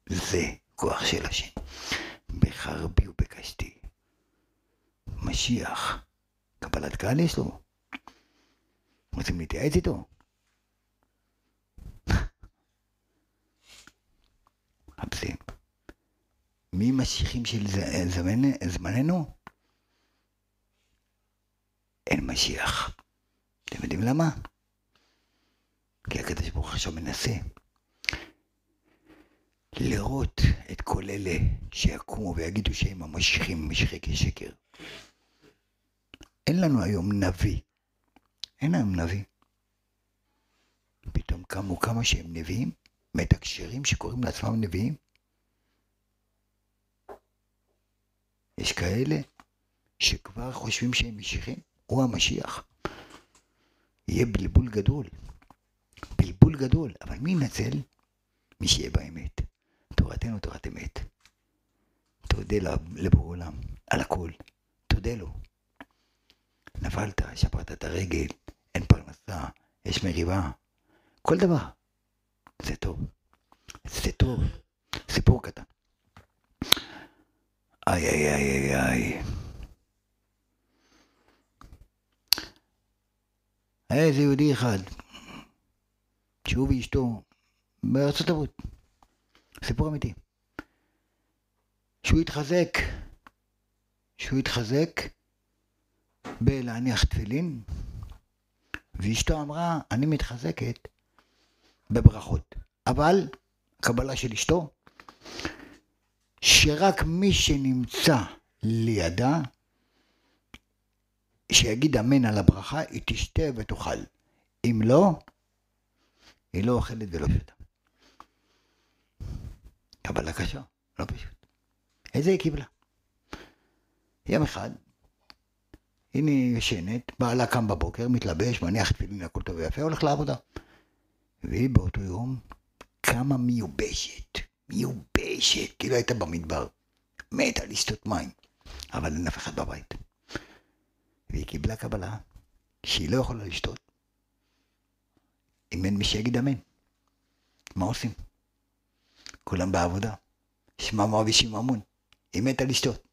זה כוח של השם. בחרבי ובקשתי. משיח, קבלת קהל יש לו. רוצים להתייעץ איתו? מחפשים. מי משיחים של זמן, זמננו? אין משיח. אתם יודעים למה? כי הקדוש ברוך הוא עכשיו מנסה לראות את כל אלה שיקומו ויגידו שהם המשיחים, משיחי כשקר. אין לנו היום נביא. אין היום נביא. פתאום קמו כמה שהם נביאים, מתקשרים שקוראים לעצמם נביאים. יש כאלה שכבר חושבים שהם משיחים, הוא המשיח. יהיה בלבול גדול. בלבול גדול, אבל מי ינצל? מי שיהיה באמת. תורתנו תורת אמת. תודה לבורא עולם על הכל. תודה לו. נפלת, שפרת את הרגל, אין פרנסה, יש מריבה. כל דבר. זה טוב. זה טוב. סיפור קטן. איי איי איי איי איי. היה איזה יהודי אחד, שהוא ואשתו בארצות הברית. סיפור אמיתי. שהוא התחזק, שהוא התחזק בלהניח תפילין, ואשתו אמרה, אני מתחזקת בברכות. אבל, קבלה של אשתו, שרק מי שנמצא לידה, שיגיד אמן על הברכה, היא תשתה ותאכל. אם לא, היא לא אוכלת ולא שותה. קבלה קשה, לא פשוט. איזה היא קיבלה? יום אחד, הנה ישנת, בעלה קם בבוקר, מתלבש, מניח תפילין, הכל טוב ויפה, הולך לעבודה. והיא באותו יום קמה מיובשת, מיובשת, כאילו הייתה במדבר. מתה לשתות מים, אבל אין אף אחד בבית. והיא קיבלה קבלה שהיא לא יכולה לשתות אם אין מי שיגיד אמן. מה עושים? כולם בעבודה. שמע מרבישים ממון. היא מתה לשתות.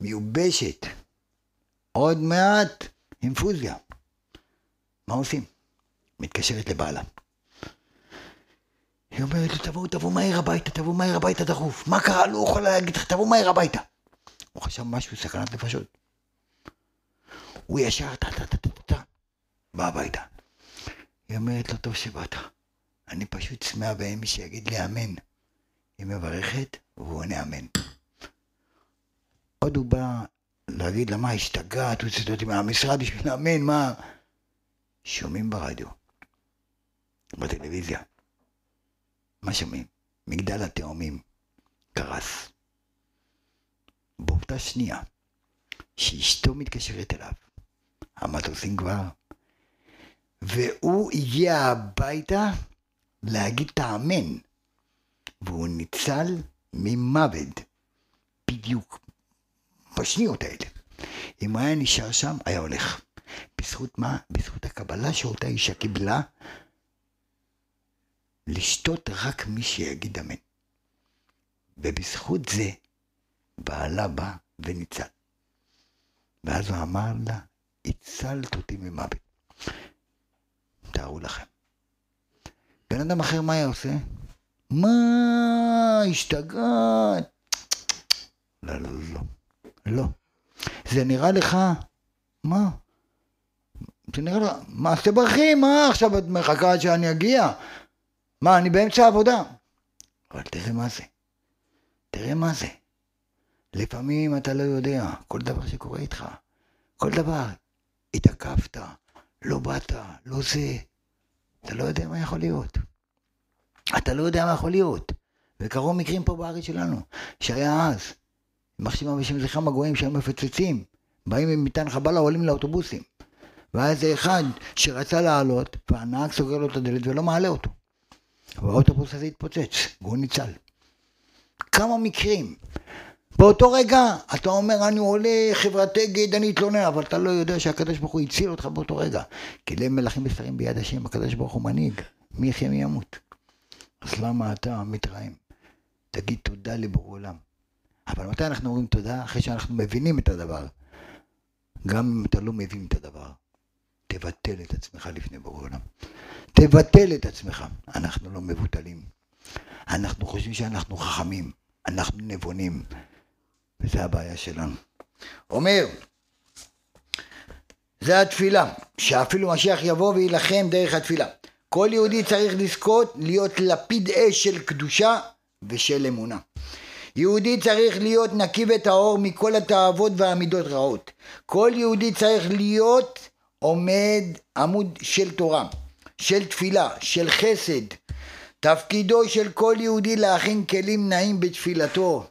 מיובשת. עוד מעט אינפוזיה. מה עושים? מתקשרת לבעלה. היא אומרת לו, תבואו, תבואו מהר הביתה, תבואו מהר הביתה דחוף. מה קרה? לא יכולה להגיד לך, תבואו מהר הביתה. הוא חשב משהו, סכנת נפשות. הוא ישר טה טה טה טה טה, בא הביתה. היא אומרת לו, טוב שבאת. אני פשוט צמאה ואין מי שיגיד לי אמן. היא מברכת, והוא עונה אמן. עוד הוא בא להגיד לה, מה, השתגעת? הוא יוצא אותי מהמשרד בשביל אמן, מה? שומעים ברדיו, בטלוויזיה. מה שומעים? מגדל התאומים קרס. באותה שנייה שאשתו מתקשרת אליו, המטוסים כבר, והוא הגיע הביתה להגיד את האמן, והוא ניצל ממוות, בדיוק, בשניות האלה. אם היה נשאר שם, היה הולך. בזכות מה? בזכות הקבלה שאותה אישה קיבלה, לשתות רק מי שיגיד אמן. ובזכות זה, בעלה בא וניצל. ואז הוא אמר לה, הצלת אותי ממוות. תארו לכם. בן אדם אחר, מה היה עושה? מה, השתגעת? לא, לא, לא. לא. זה נראה לך, מה? זה נראה לך, מה, אז תברכי, מה עכשיו את מחכה עד שאני אגיע? מה, אני באמצע העבודה. אבל תראה מה זה. תראה מה זה. לפעמים אתה לא יודע, כל דבר שקורה איתך, כל דבר, התעכבת, לא באת, לא זה, אתה לא יודע מה יכול להיות. אתה לא יודע מה יכול להיות. וקרו מקרים פה בארץ שלנו, שהיה אז. מחשימה בשם זכרם הגויים שהיו מפצצים, באים עם מטען חבלה, עולים לאוטובוסים. והיה איזה אחד שרצה לעלות, והנהג סוגר לו את הדלת ולא מעלה אותו. והאוטובוס הזה התפוצץ, והוא ניצל. כמה מקרים. באותו רגע אתה אומר אני עולה חברת אגד, אני אתלונן, אבל אתה לא יודע שהקדוש ברוך הוא הציל אותך באותו רגע. כי לב מלכים ושרים ביד השם, הקדוש ברוך הוא מנהיג, מי יחיה מי ימות. אז למה אתה מתרעם? תגיד תודה לבורא עולם. אבל מתי אנחנו אומרים תודה? אחרי שאנחנו מבינים את הדבר. גם אם אתה לא מבין את הדבר, תבטל את עצמך לפני בורא עולם. תבטל את עצמך. אנחנו לא מבוטלים. אנחנו חושבים שאנחנו חכמים, אנחנו נבונים, וזה הבעיה שלנו. אומר, זה התפילה, שאפילו משיח יבוא ויילחם דרך התפילה. כל יהודי צריך לזכות להיות לפיד אש של קדושה ושל אמונה. יהודי צריך להיות נקי וטהור מכל התאוות והמידות רעות. כל יהודי צריך להיות עומד עמוד של תורה, של תפילה, של חסד. תפקידו של כל יהודי להכין כלים נעים בתפילתו.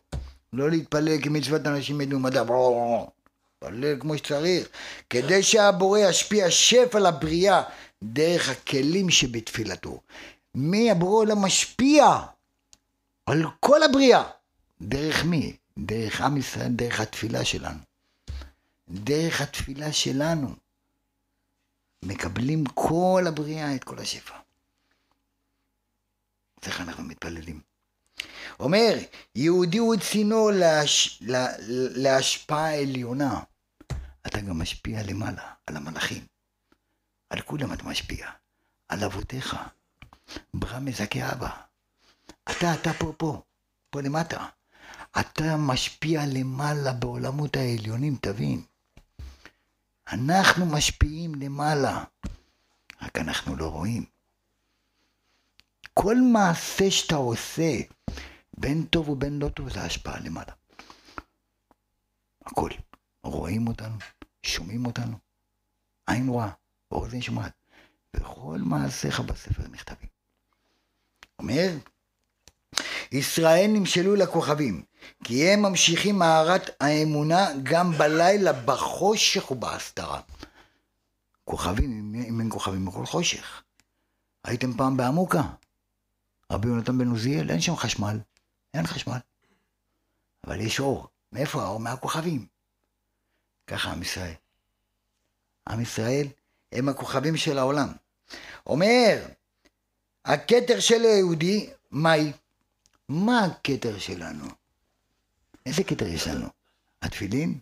לא להתפלל כמצוות אנשים מדע. להתפלל כמו שצריך, כדי שהבורא ישפיע שפע לבריאה דרך הכלים שבתפילתו. מי הבורא לא משפיע על כל הבריאה. דרך מי? דרך עם ישראל, דרך התפילה שלנו. דרך התפילה שלנו. מקבלים כל הבריאה את כל השפע. איך אנחנו מתפללים. אומר, יהודי הוא צינור להש... לה... להשפעה עליונה. אתה גם משפיע למעלה, על המלאכים. על כולם אתה משפיע. על אבותיך. ברא מזכה אבא. אתה, אתה פה, פה, פה למטה. אתה משפיע למעלה בעולמות העליונים, תבין. אנחנו משפיעים למעלה, רק אנחנו לא רואים. כל מעשה שאתה עושה, בין טוב ובין לא טוב, זה השפעה למעלה. הכל. רואים אותנו, שומעים אותנו, עין רואה, אוזן שומעת, וכל מעשיך בספר נכתבים. אומר, ישראל נמשלו לכוכבים, כי הם ממשיכים מערת האמונה גם בלילה בחושך ובהסתרה. כוכבים, אם אין כוכבים בכל חושך. הייתם פעם בעמוקה? רבי יונתן בן עוזיאל, אין שם חשמל. אין חשמל. אבל יש אור. מאיפה האור? מהכוכבים. ככה עם ישראל. עם ישראל הם הכוכבים של העולם. אומר, הכתר של היהודי, מהי? מה הכתר שלנו? איזה כתר יש לנו? התפילין?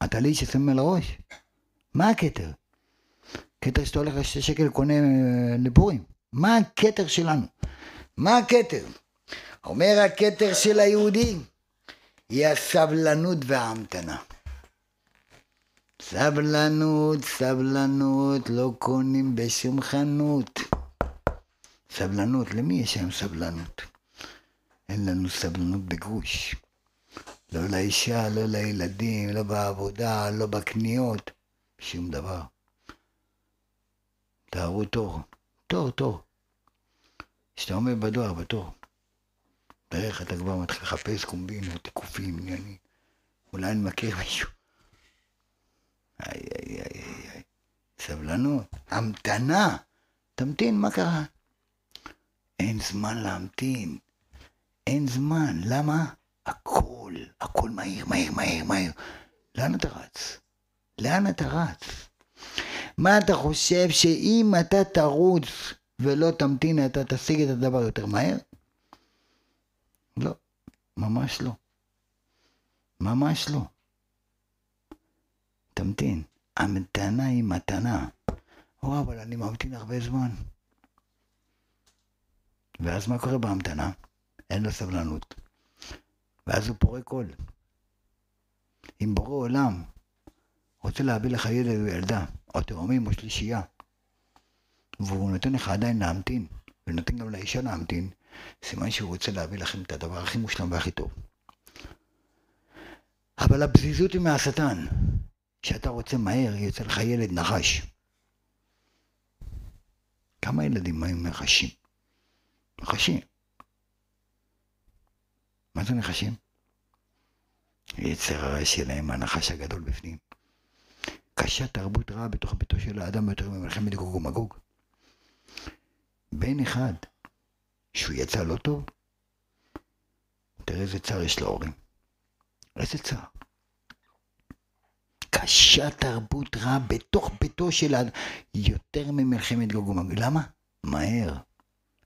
הטלית ששמים על הראש? מה הכתר? כתר שאתה הולך לשתי שקל קונה אה, לפורים. מה הכתר שלנו? מה הכתר? אומר הכתר של היהודי היא הסבלנות וההמתנה. סבלנות, סבלנות, לא קונים בשום חנות. סבלנות, למי יש היום סבלנות? אין לנו סבלנות בגרוש. לא לאישה, לא לילדים, לא בעבודה, לא בקניות, שום דבר. תארו תור, תור, תור. כשאתה עומד בדואר, בתור, בערך אתה כבר מתחיל לחפש קומבינות, תיקופים, עניינים. אולי אני מכיר מישהו. איי, איי, איי, איי. סבלנות, המתנה. תמתין, מה קרה? אין זמן להמתין. אין זמן. למה? הכל, הכל מהיר, מהיר, מהיר, מהיר. לאן אתה רץ? לאן אתה רץ? מה אתה חושב שאם אתה תרוץ ולא תמתין, אתה תשיג את הדבר יותר מהר? לא, ממש לא. ממש לא. תמתין. המתנה היא מתנה. או, אבל אני ממתין הרבה זמן. ואז מה קורה בהמתנה? אין לו סבלנות. ואז הוא פורק קול. אם בורא עולם רוצה להביא לך ילד או ילדה, או תאומים או שלישייה, והוא נותן לך עדיין להמתין, ונותן גם לאישה להמתין, סימן שהוא רוצה להביא לכם את הדבר הכי מושלם והכי טוב. אבל הפזיזות היא מהשטן. כשאתה רוצה מהר, יוצא לך ילד נחש. כמה ילדים היו נחשים? נחשים. מה זה נחשים? יצר הרע שלהם, הנחש הגדול בפנים. קשה תרבות רעה בתוך ביתו של האדם יותר ממלחמת גוג ומגוג. בן אחד, שהוא יצא לא טוב, תראה איזה צער יש להורים. איזה צער. קשה תרבות רעה בתוך ביתו של האדם, יותר ממלחמת גוג ומגוג. למה? מהר.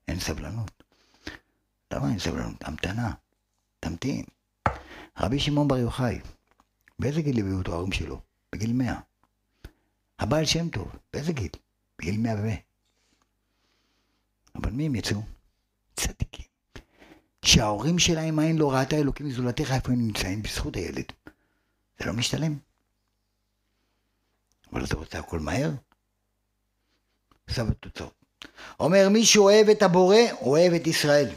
אין סבלנות. למה אין סבלנות? המתנה. תמתין. רבי שמעון בר יוחאי, באיזה גיל הביאו את ההורים שלו? בגיל מאה. הבעל שם טוב, באיזה גיל? בגיל מאה ו... אבל מי הם יצאו? צדיקים. שההורים שלהם עין לא ראתה אלוקים מזולתך איפה הם נמצאים בזכות הילד. זה לא משתלם. אבל אתה רוצה הכל מהר? עכשיו התוצאות. אומר מי שאוהב את הבורא, אוהב את ישראל.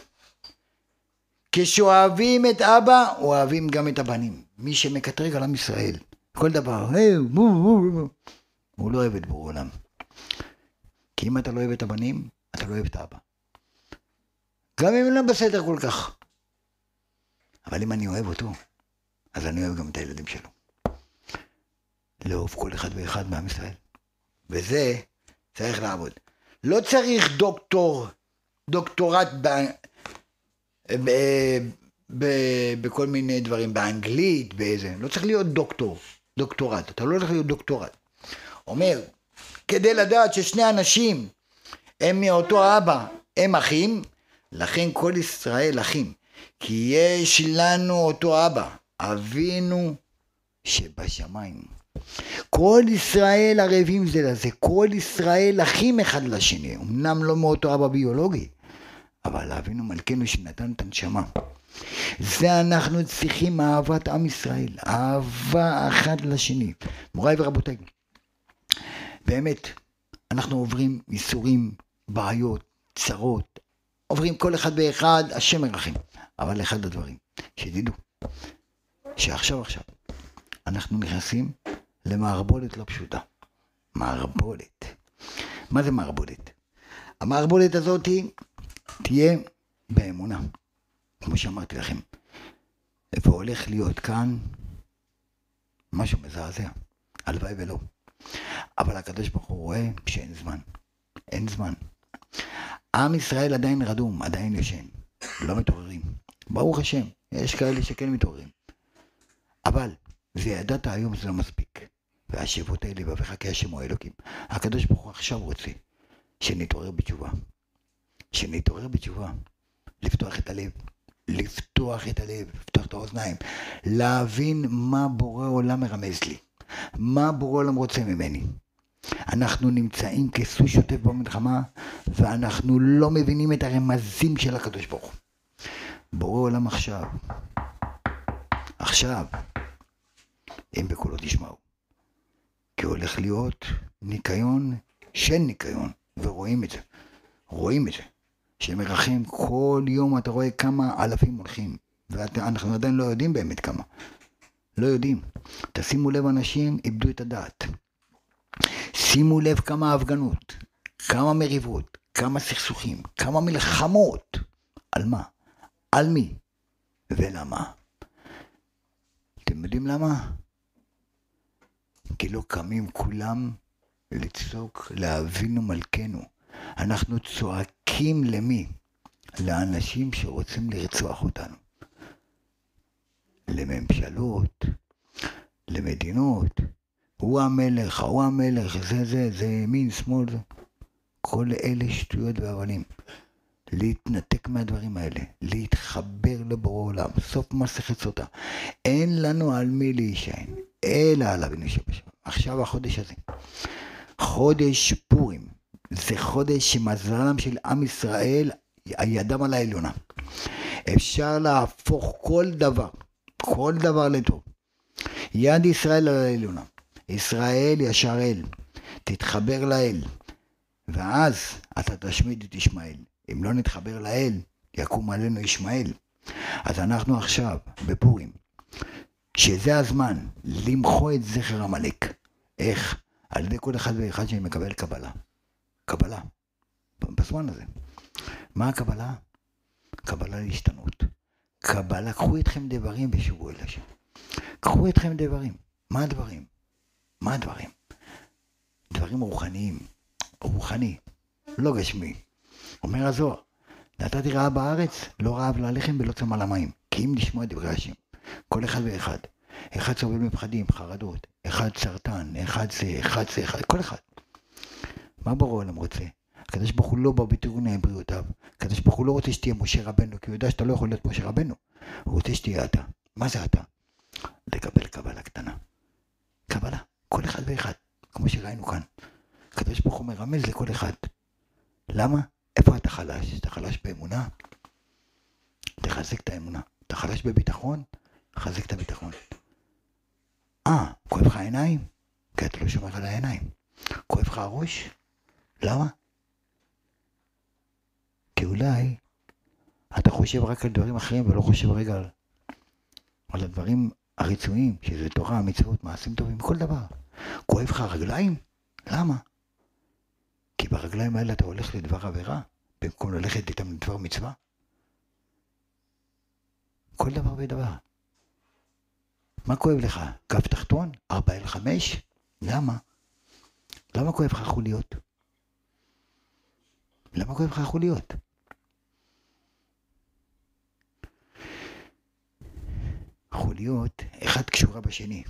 כשאוהבים את אבא, אוהבים גם את הבנים. מי שמקטרג על עם ישראל, כל דבר, הוא לא אוהב את בור עולם. כי אם אתה לא אוהב את הבנים, אתה לא אוהב את האבא. גם אם לא בסדר כל כך. אבל אם אני אוהב אותו, אז אני אוהב גם את הילדים שלו. לאהוב כל אחד ואחד מעם ישראל. וזה צריך לעבוד. לא צריך דוקטור, דוקטורט ב, ב, בכל מיני דברים, באנגלית, באיזה, לא צריך להיות דוקטור, דוקטורט, אתה לא צריך להיות דוקטורט. אומר, כדי לדעת ששני אנשים הם מאותו אבא, הם אחים, לכן כל ישראל אחים. כי יש לנו אותו אבא, אבינו שבשמיים. כל ישראל ערבים זה לזה, כל ישראל אחים אחד לשני, אמנם לא מאותו אבא ביולוגי, אבל אבינו מלכנו שנתן את הנשמה. זה אנחנו צריכים אהבת עם ישראל, אהבה אחד לשני. מוריי ורבותיי, באמת, אנחנו עוברים ייסורים, בעיות, צרות, עוברים כל אחד ואחד, השם ירחם. אבל אחד הדברים, שתדעו, שעכשיו עכשיו, אנחנו נכנסים למערבולת לא פשוטה. מערבולת. מה זה מערבולת? המערבולת הזאת היא תהיה באמונה, כמו שאמרתי לכם. והולך להיות כאן משהו מזעזע. הלוואי ולא. אבל הקדוש ברוך הוא רואה שאין זמן. אין זמן. עם ישראל עדיין רדום, עדיין ישן. לא מתעוררים. ברוך השם, יש כאלה שכן מתעוררים. אבל, וידעת היום זה לא מספיק. והשיבות אל לבביך כי השם הוא אלוקים. הקדוש ברוך הוא עכשיו רוצה שנתעורר בתשובה. שנתעורר בתשובה, לפתוח את הלב, לפתוח את הלב, לפתוח את האוזניים, להבין מה בורא עולם מרמז לי, מה בורא עולם רוצה ממני. אנחנו נמצאים כסוס שוטף במלחמה, ואנחנו לא מבינים את הרמזים של הקדוש ברוך הוא. בורא עולם עכשיו, עכשיו, אם בקולו תשמעו. כי הולך להיות ניקיון של ניקיון, ורואים את זה. רואים את זה. שמרחם כל יום אתה רואה כמה אלפים הולכים, ואנחנו עדיין לא יודעים באמת כמה. לא יודעים. תשימו לב, אנשים איבדו את הדעת. שימו לב כמה הפגנות, כמה מריבות, כמה סכסוכים, כמה מלחמות. על מה? על מי? ולמה? אתם יודעים למה? כי לא קמים כולם לצעוק לאבינו מלכנו. אנחנו צועקים למי? לאנשים שרוצים לרצוח אותנו. לממשלות, למדינות. הוא המלך, הוא המלך, זה זה, זה ימין, שמאל. כל אלה שטויות והבלים. להתנתק מהדברים האלה, להתחבר לבורא עולם, סוף מסכת סוטה. אין לנו על מי להישען, אלא על אבינו שבשם. עכשיו החודש הזה, חודש פורים, זה חודש שמזלם של עם ישראל, הידם על העליונה. אפשר להפוך כל דבר, כל דבר לטוב. יד ישראל על העליונה. ישראל ישר אל, תתחבר לאל, ואז אתה תשמיד את ישמעאל. אם לא נתחבר לאל, יקום עלינו ישמעאל. אז אנחנו עכשיו, בפורים, שזה הזמן למחוא את זכר עמלק. איך? על ידי כל אחד ואחד שמקבל קבלה. קבלה. בזמן הזה. מה הקבלה? קבלה להשתנות. קבלה, קחו איתכם דברים ושובו אל השם. קחו איתכם דברים. מה הדברים? מה הדברים? דברים רוחניים. רוחני, לא גשמי. אומר הזוהר, נתתי רעב בארץ, לא רעב ללחם ולא צמא למים. כי אם לשמוע דברי השם, כל אחד ואחד. אחד סובל מפחדים, חרדות, אחד סרטן, אחד זה, אחד זה, אחד, כל אחד. מה ברור העולם רוצה? הקדוש ברוך הוא לא בא בתיקוני בריאותיו. הקדוש ברוך הוא לא רוצה שתהיה משה רבנו, כי הוא יודע שאתה לא יכול להיות משה רבנו. הוא רוצה שתהיה אתה. מה זה אתה? לקבל קבלה קטנה. קבלה, כל אחד ואחד, כמו שראינו כאן. הקדוש ברוך הוא מרמז לכל אחד. למה? איפה אתה חלש? אתה חלש באמונה? תחזק את האמונה. אתה חלש בביטחון? חזק את הביטחון. אה, כואב לך העיניים? כי אתה לא שומר על העיניים. כואב לך הראש? למה? כי אולי אתה חושב רק על דברים אחרים ולא חושב רגע על, על הדברים הרצויים, שזה תורה, מצוות, מעשים טובים, כל דבר. כואב לך הרגליים? למה? כי ברגליים האלה אתה הולך לדבר עבירה, במקום ללכת איתם לדבר מצווה. כל דבר ודבר. מה כואב לך? גב תחתון? 4 אל 5? למה? למה כואב לך חוליות? למה כואב לך חוליות? חוליות, אחת קשורה בשני.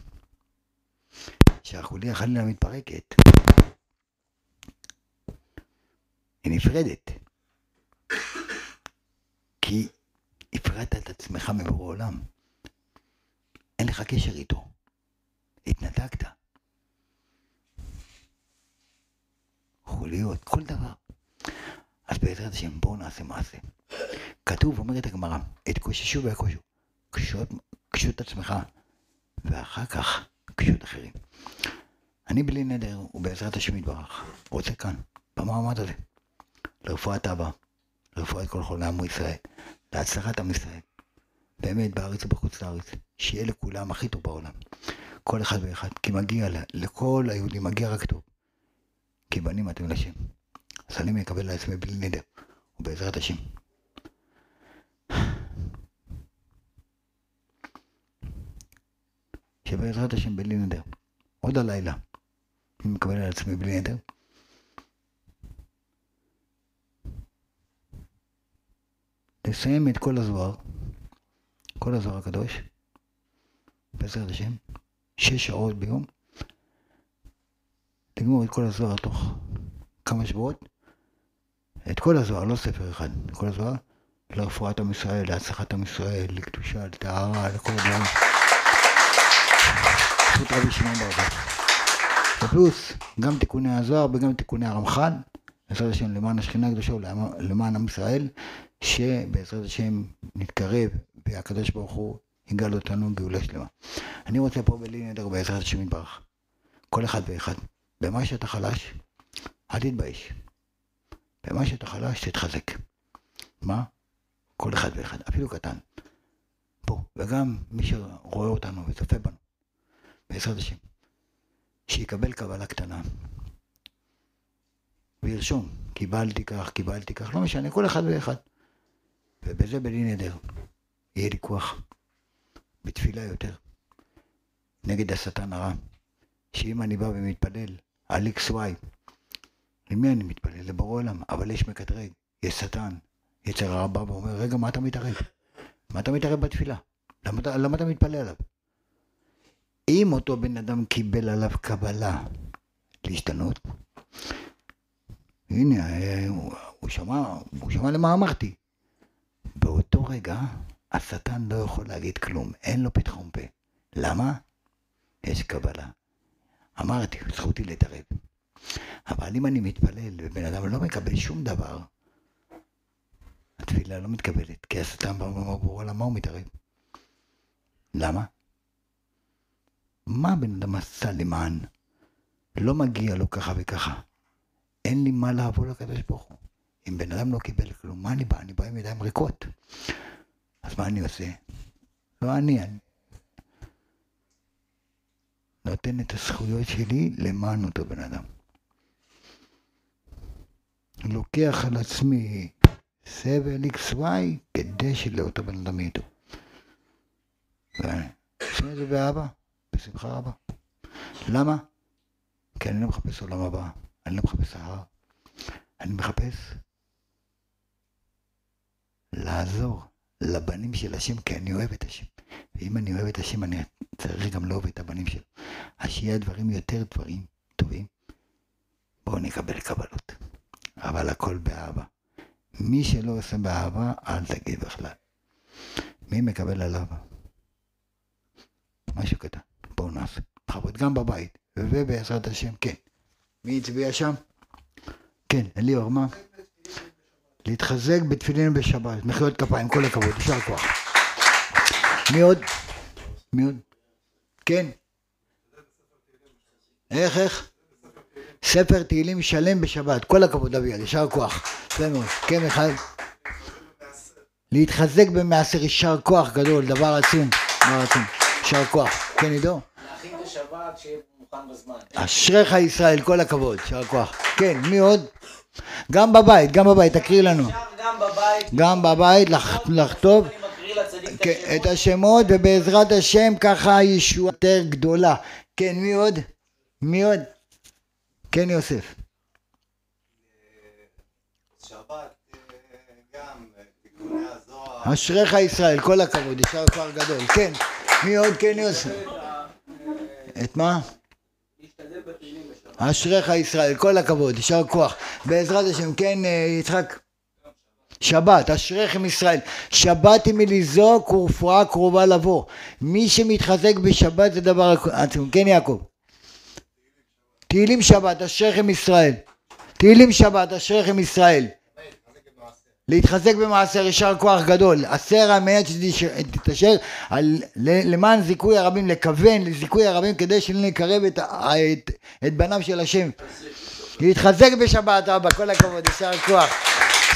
שהחוליה חלילה מתפרקת, היא נפרדת. כי הפרדת את עצמך מבורא עולם. אין לך קשר איתו. התנתקת. חוליות, כל דבר. אז בעזרת השם בואו נעשה מעשה. כתוב, אומרת הגמרא, התקוששו והקושו. קשוט, קשוט עצמך, ואחר כך קשוט אחרים. אני בלי נדר, ובעזרת השם יתברך, רוצה כאן, במעמד הזה, לרפואת אבא, לרפואת כל חולי עמו ישראל, להצלחת עם ישראל, באמת בארץ ובחוץ לארץ, שיהיה לכולם הכי טוב בעולם, כל אחד ואחד, כי מגיע לכל היהודים, מגיע רק טוב, כי בנים אתם לשם. אז אני מקבל לעצמי בלי נדר, ובעזרת השם. שבעזרת השם בלי נדר, עוד הלילה, אני מקבל על עצמי בלי נדר. לסיים את כל הזוהר, כל הזוהר הקדוש, בעזרת השם, שש שעות ביום, לגמור את כל הזוהר תוך כמה שבועות, את כל הזוהר, לא ספר אחד, כל הזוהר, לרפואת עם ישראל, להצלחת עם ישראל, לקדושה, לטהרה, לכל הדברים. זכות רבי שמעון בר ופלוס, גם תיקוני הזוהר וגם תיקוני הרמח"ל, בעזרת השם למען השכינה הקדושה ולמען עם ישראל, שבעזרת השם נתקרב והקדוש ברוך הוא יגאל אותנו גאולה שלמה. אני רוצה פה בלי נדר בעזרת השם יתברך. כל אחד ואחד. במה שאתה חלש, אל תתבייש. במה שאתה חלש, תתחזק. מה? כל אחד ואחד, אפילו קטן. פה, וגם מי שרואה אותנו וצופה בנו, בעזרת השם, שיקבל קבלה קטנה. וירשום, קיבלתי כך, קיבלתי כך, לא משנה, כל אחד ואחד. ובזה בלי נדר יהיה לי כוח, בתפילה יותר, נגד השטן הרע. שאם אני בא ומתפלל על XY, למי אני מתפלל? לבורא עולם, אבל יש מקטרג, יש שטן, יצר הרע בא ואומר, רגע, מה אתה מתערב? מה אתה מתערב בתפילה? למה, למה אתה מתפלל עליו? אם אותו בן אדם קיבל עליו קבלה להשתנות, הנה, הוא, הוא שמע, הוא שמע למה אמרתי. באותו רגע השטן לא יכול להגיד כלום, אין לו פתחון פה. למה? יש קבלה. אמרתי, זכותי להתערב. אבל אם אני מתפלל ובן אדם לא מקבל שום דבר, התפילה לא מתקבלת, כי השטן בא ואומר, למה הוא מתערב? למה? מה בן אדם עשה למען? לא מגיע לו ככה וככה. אין לי מה לעבור לקדוש ברוך הוא. אם בן אדם לא קיבל כלום, מה אני בא? אני בא עם ידיים ריקות. אז מה אני עושה? לא אני, אני נותן את הזכויות שלי למען אותו בן אדם. לוקח על עצמי סבל XY כדי שלאותו בן אדם ידעו. ועושים את זה באהבה, בשמחה רבה. למה? כי אני לא מחפש עולם הבא, אני לא מחפש ההר. אני מחפש לעזור לבנים של השם, כי אני אוהב את השם. ואם אני אוהב את השם, אני צריך גם לאהוב את הבנים שלו. אז שיהיה דברים יותר דברים טובים, בואו נקבל קבלות. אבל הכל באהבה. מי שלא עושה באהבה, אל תגיד בכלל. מי מקבל עליו? משהו קטן. בואו נעשה. בכבוד גם בבית, ובעזרת השם, כן. מי הצביע שם? כן, אליאור, מה? להתחזק בתפילין בשבת, מחיאות כפיים, כל הכבוד, יישר כוח. מי עוד? מי עוד? כן. איך, איך? ספר תהילים שלם בשבת, כל הכבוד אביעד, יישר כוח. יפה מאוד. כן, מיכאל? להתחזק במעשר, יישר כוח גדול, דבר עצום, דבר עצום. יישר כוח. כן, עידו? להכין את השבת, שיהיה מוכן בזמן. אשריך ישראל, כל הכבוד, יישר כוח. כן, מי עוד? גם בבית, גם בבית, תקריא לנו. אפשר גם בבית. גם בבית לכתוב את כן, השמות. את השמות, ובעזרת השם ככה ישועה יותר גדולה. כן, מי עוד? מי עוד? כן, יוסף. שבת גם תיקוני הזוהר. אשריך ישראל, כל הכבוד, יישר כוח גדול. כן, מי עוד? כן, יוסף. את מה? אשריך ישראל, כל הכבוד, יישר כוח. בעזרת השם, כן, אה, יצחק? שבת, אשריכם ישראל. שבת היא מלזעוק ורפואה קרובה לבוא. מי שמתחזק בשבת זה דבר עצום. כן, יעקב? תהילים שבת, אשריכם ישראל. תהילים שבת, אשריכם ישראל. להתחזק במעשר יישר כוח גדול, עשר המעט שתתעשר למען זיכוי הרבים, לכוון לזיכוי הרבים כדי שנקרב את, את, את בניו של השם. להתחזק בשבת אבא, כל הכבוד, יישר כוח.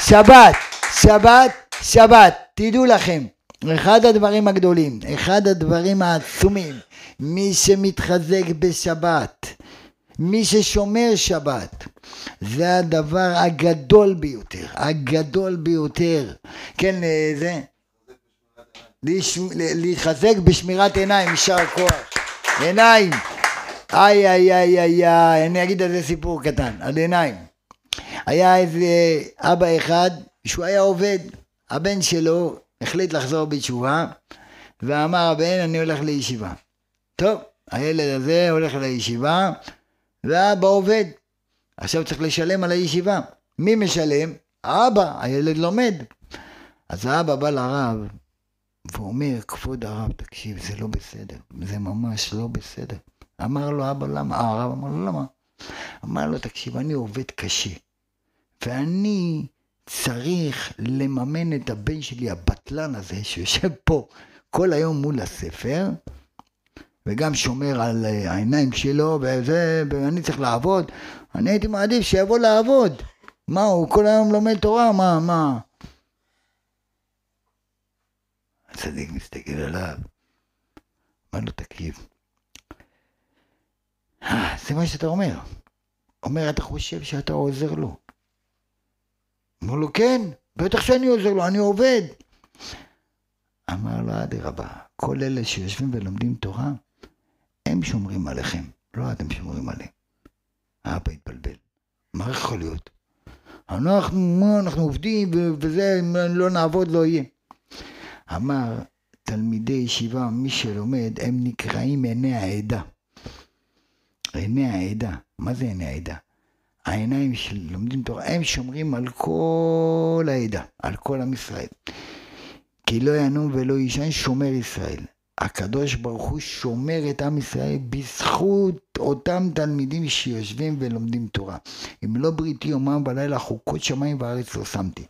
שבת, שבת, שבת, תדעו לכם, אחד הדברים הגדולים, אחד הדברים העצומים, מי שמתחזק בשבת, מי ששומר שבת, זה הדבר הגדול ביותר, הגדול ביותר. כן, אה, זה, להתחזק בשמירת עיניים, יישר כוח. עיניים. איי איי איי איי איי, אני אגיד על זה סיפור קטן, על עיניים. היה איזה אבא אחד שהוא היה עובד, הבן שלו החליט לחזור בתשובה ואמר הבן אני הולך לישיבה. טוב, הילד הזה הולך לישיבה והאבא עובד. עכשיו צריך לשלם על הישיבה. מי משלם? האבא, הילד לומד. אז האבא בא לרב ואומר, כבוד הרב, תקשיב, זה לא בסדר, זה ממש לא בסדר. אמר לו אבא, למה? אה, הרב אמר לו, למה? אמר לו, תקשיב, אני עובד קשה, ואני צריך לממן את הבן שלי, הבטלן הזה, שיושב פה כל היום מול הספר, וגם שומר על אה, העיניים שלו, וזה, ואני צריך לעבוד. אני הייתי מעדיף שיבוא לעבוד. מה, הוא כל היום לומד תורה? מה, מה? הצדיק מסתכל עליו, אמר לו, תקשיב, "אה, זה מה שאתה אומר. אומר, אתה חושב שאתה עוזר לו. אמר לו, כן, בטח שאני עוזר לו, אני עובד. אמר לו, אדרבה, כל אלה שיושבים ולומדים תורה, הם שומרים עליכם, לא אתם שומרים עליהם. האבא התבלבל. מה יכול להיות? אנחנו, מה, אנחנו עובדים וזה, אם לא נעבוד לא יהיה. אמר, תלמידי ישיבה, מי שלומד, הם נקראים עיני העדה. עיני העדה. מה זה עיני העדה? העיניים של לומדים תורה, הם שומרים על כל העדה, על כל עם ישראל. כי לא ינום ולא יישן שומר ישראל. הקדוש ברוך הוא שומר את עם ישראל בזכות אותם תלמידים שיושבים ולומדים תורה. אם לא בריתי יומם ולילה חוקות שמיים וארץ לא שמתי.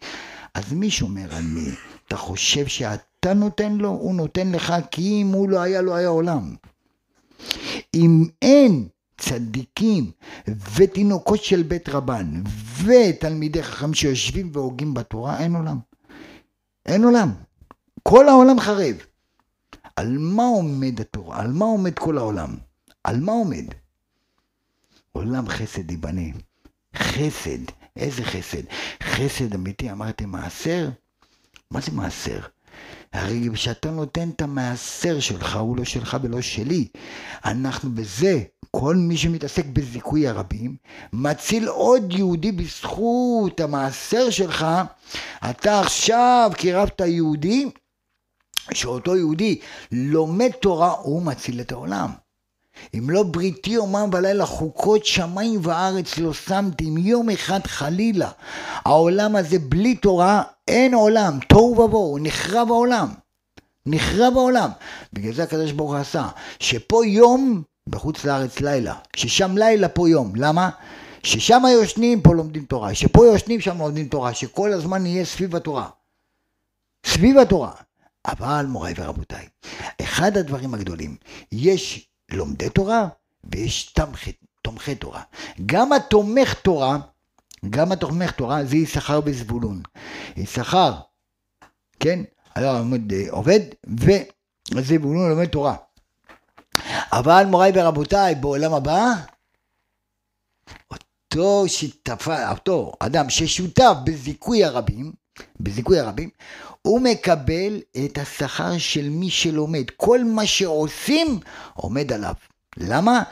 אז מי שומר על מי? אתה חושב שאתה נותן לו? הוא נותן לך כי אם הוא לא היה, לא היה עולם. אם אין צדיקים ותינוקות של בית רבן ותלמידי חכם שיושבים והוגים בתורה, אין עולם. אין עולם. כל העולם חרב. על מה עומד התורה? על מה עומד כל העולם? על מה עומד? עולם חסד ייבנה. חסד, איזה חסד? חסד אמיתי, אמרתם מעשר? מה זה מעשר? הרי כשאתה נותן את המעשר שלך, הוא לא שלך ולא שלי. אנחנו בזה, כל מי שמתעסק בזיכוי הרבים, מציל עוד יהודי בזכות המעשר שלך. אתה עכשיו קירבת יהודי, שאותו יהודי לומד תורה, הוא מציל את העולם. אם לא בריתי יומם ולילה חוקות שמיים וארץ לא שמתי אם יום אחד חלילה. העולם הזה בלי תורה אין עולם. תוהו ובוהו נחרב העולם. נחרב העולם. בגלל זה הקדוש ברוך הוא עשה שפה יום בחוץ לארץ לילה. ששם לילה פה יום. למה? ששם יושנים פה לומדים תורה. שפה יושנים שם לומדים תורה. שכל הזמן נהיה סביב התורה. סביב התורה אבל מוריי ורבותיי אחד הדברים הגדולים יש לומדי תורה ויש תמכי, תומכי תורה. גם התומך תורה, גם התומך תורה זה יששכר וזבולון. יששכר, כן, עומד, אה, עובד וזבולון לומד תורה. אבל מוריי ורבותיי, בעולם הבא, אותו שיתפה, אותו אדם ששותף בזיכוי הרבים, בזיכוי הרבים, הוא מקבל את השכר של מי שלומד. כל מה שעושים עומד עליו. למה?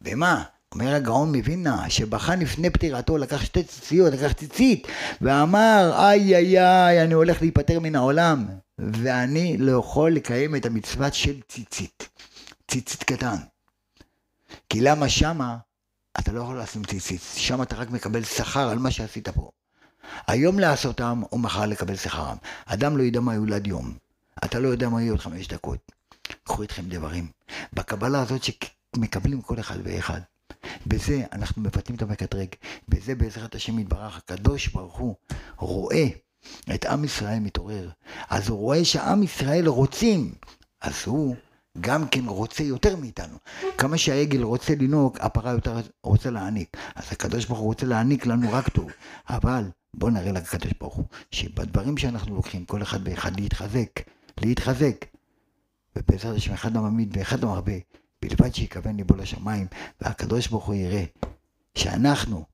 ומה? אומר הגאון מווילנה, שבחן לפני פטירתו, לקח שתי ציציות, לקח ציצית, ואמר, איי איי איי, אני הולך להיפטר מן העולם, ואני לא יכול לקיים את המצוות של ציצית. ציצית קטן. כי למה שמה אתה לא יכול לעשות ציצית, שם אתה רק מקבל שכר על מה שעשית פה. היום לעשותם או מחר לקבל שכרם. אדם לא ידע מה יולד יום. אתה לא יודע מה יהיה עוד חמש דקות. קחו איתכם דברים. בקבלה הזאת שמקבלים כל אחד ואחד. בזה אנחנו מבטאים את המקטרג. בזה בעזרת השם יתברך, הקדוש ברוך הוא רואה את עם ישראל מתעורר. אז הוא רואה שעם ישראל רוצים. אז הוא גם כן רוצה יותר מאיתנו. כמה שהעגל רוצה לנהוג, הפרה יותר רוצה להעניק. אז הקדוש ברוך הוא רוצה להעניק לנו רק טוב. אבל בואו נראה לקדוש ברוך הוא, שבדברים שאנחנו לוקחים, כל אחד ואחד להתחזק, להתחזק. ובעזרת השם אחד המעמיד ואחד המרבה, בלבד שיכוון ליבו לשמיים, והקדוש ברוך הוא יראה שאנחנו,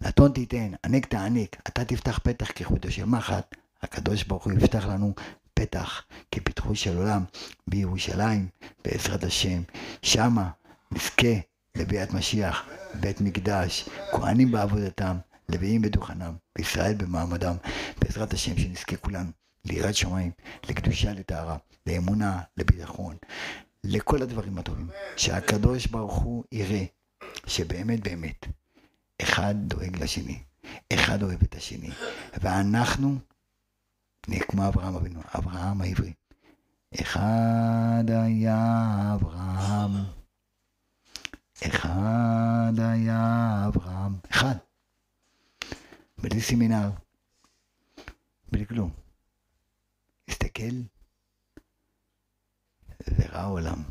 נתון תיתן, ענק תעניק, אתה תפתח פתח כחוטו של מחט, הקדוש ברוך הוא יפתח לנו פתח כפתחו של עולם בירושלים, בעזרת השם. שמה נזכה לביאת משיח, בית מקדש, כהנים בעבודתם, לוויים בדוכנם, וישראל במעמדם, בעזרת השם שנזכה כולנו ליראת שמיים, לקדושה, לטהרה, לאמונה, לביטחון, לכל הדברים הטובים, שהקדוש ברוך הוא יראה שבאמת באמת אחד דואג לשני, אחד אוהב את השני, ואנחנו נהיה כמו אברהם אבינו, אברהם העברי. אחד היה אברהם, אחד היה אברהם, אחד. בלי סמינר, בלי כלום. הסתכל וראה עולם.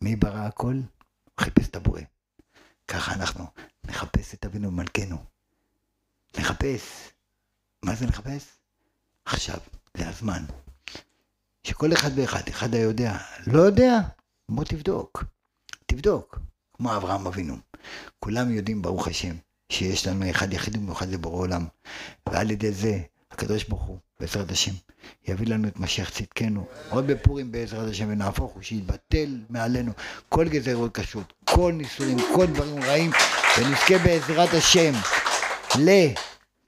מי ברא הכל? חיפש את הבורא. ככה אנחנו נחפש את אבינו ומלכנו. נחפש. מה זה נחפש? עכשיו, זה הזמן. שכל אחד ואחד, אחד היודע, לא יודע, בוא תבדוק. תבדוק. כמו אברהם אבינו. כולם יודעים, ברוך השם, שיש לנו אחד יחיד ומיוחד לבורא עולם. ועל ידי זה, הקדוש ברוך הוא, בעזרת השם, יביא לנו את משיח צדקנו. עוד בפורים בעזרת השם, ונהפוך הוא, שיתבטל מעלינו כל גזרות קשות, כל ניסויים, כל דברים רעים, ונזכה בעזרת השם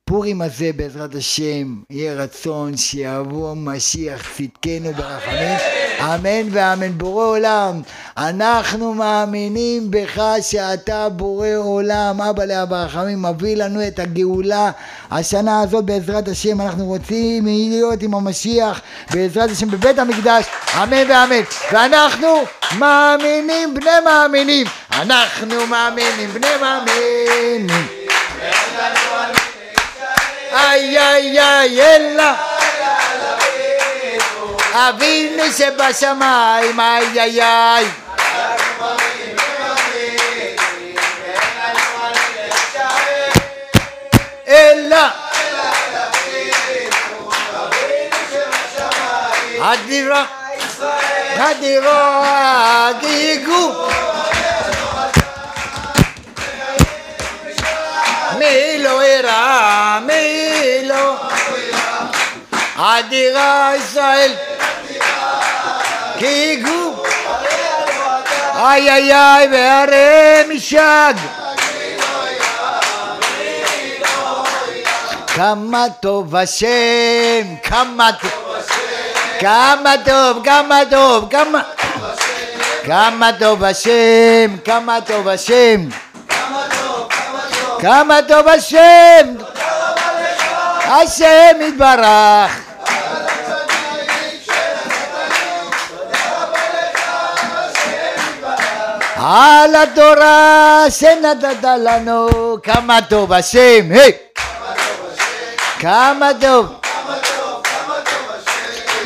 לפורים הזה, בעזרת השם, יהיה רצון שיבוא משיח צדקנו ברחמים. אמן ואמן. בורא עולם, אנחנו מאמינים בך שאתה בורא עולם, אבא לאבא רחמים, מביא לנו את הגאולה השנה הזאת בעזרת השם. אנחנו רוצים להיות עם המשיח בעזרת השם בבית המקדש, אמן ואמן. ואנחנו מאמינים בני מאמינים, אנחנו מאמינים בני מאמינים. ay, ay, ay, ella. A vinni se basa mai, mai, ay, ay. Ella. Adira. Adira. Adira. Adira. אדירה ישראל. גיגו. איי איי איי והרי משג. כמה טוב השם, כמה טוב, כמה טוב, כמה טוב, כמה, כמה טוב השם, כמה טוב השם, כמה טוב השם, השם יתברך. על התורה שנתת לנו, כמה טוב השם, היי! כמה טוב,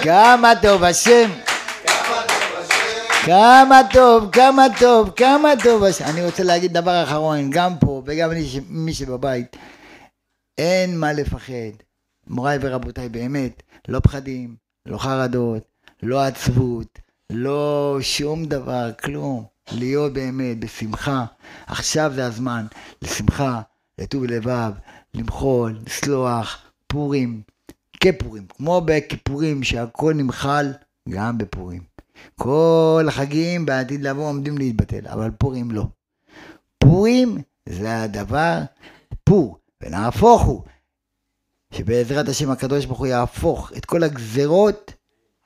כמה טוב השם, כמה טוב, כמה טוב, כמה טוב. אני רוצה להגיד דבר אחרון, גם פה וגם מי שבבית, אין מה לפחד. מוריי ורבותיי, באמת, לא פחדים, לא חרדות, לא עצבות, לא שום דבר, כלום. להיות באמת בשמחה. עכשיו זה הזמן לשמחה, לטוב לבב, למחול, לסלוח, פורים, כפורים, כמו בכיפורים שהכל נמחל, גם בפורים. כל החגים בעתיד לבוא עומדים להתבטל, אבל פורים לא. פורים זה הדבר, פור, ונהפוך הוא, שבעזרת השם הקדוש ברוך הוא יהפוך את כל הגזרות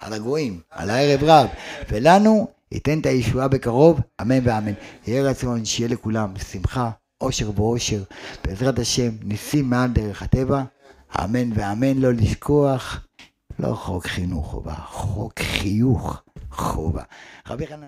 על הגויים, על הערב רב, ולנו ייתן את הישועה בקרוב, אמן ואמן. יהיה רצון שיהיה לכולם שמחה, אושר ואושר, בעזרת השם, ניסים מעל דרך הטבע, אמן ואמן, לא לשכוח, לא חוק חינוך חובה, חוק חיוך חובה. רבי חנן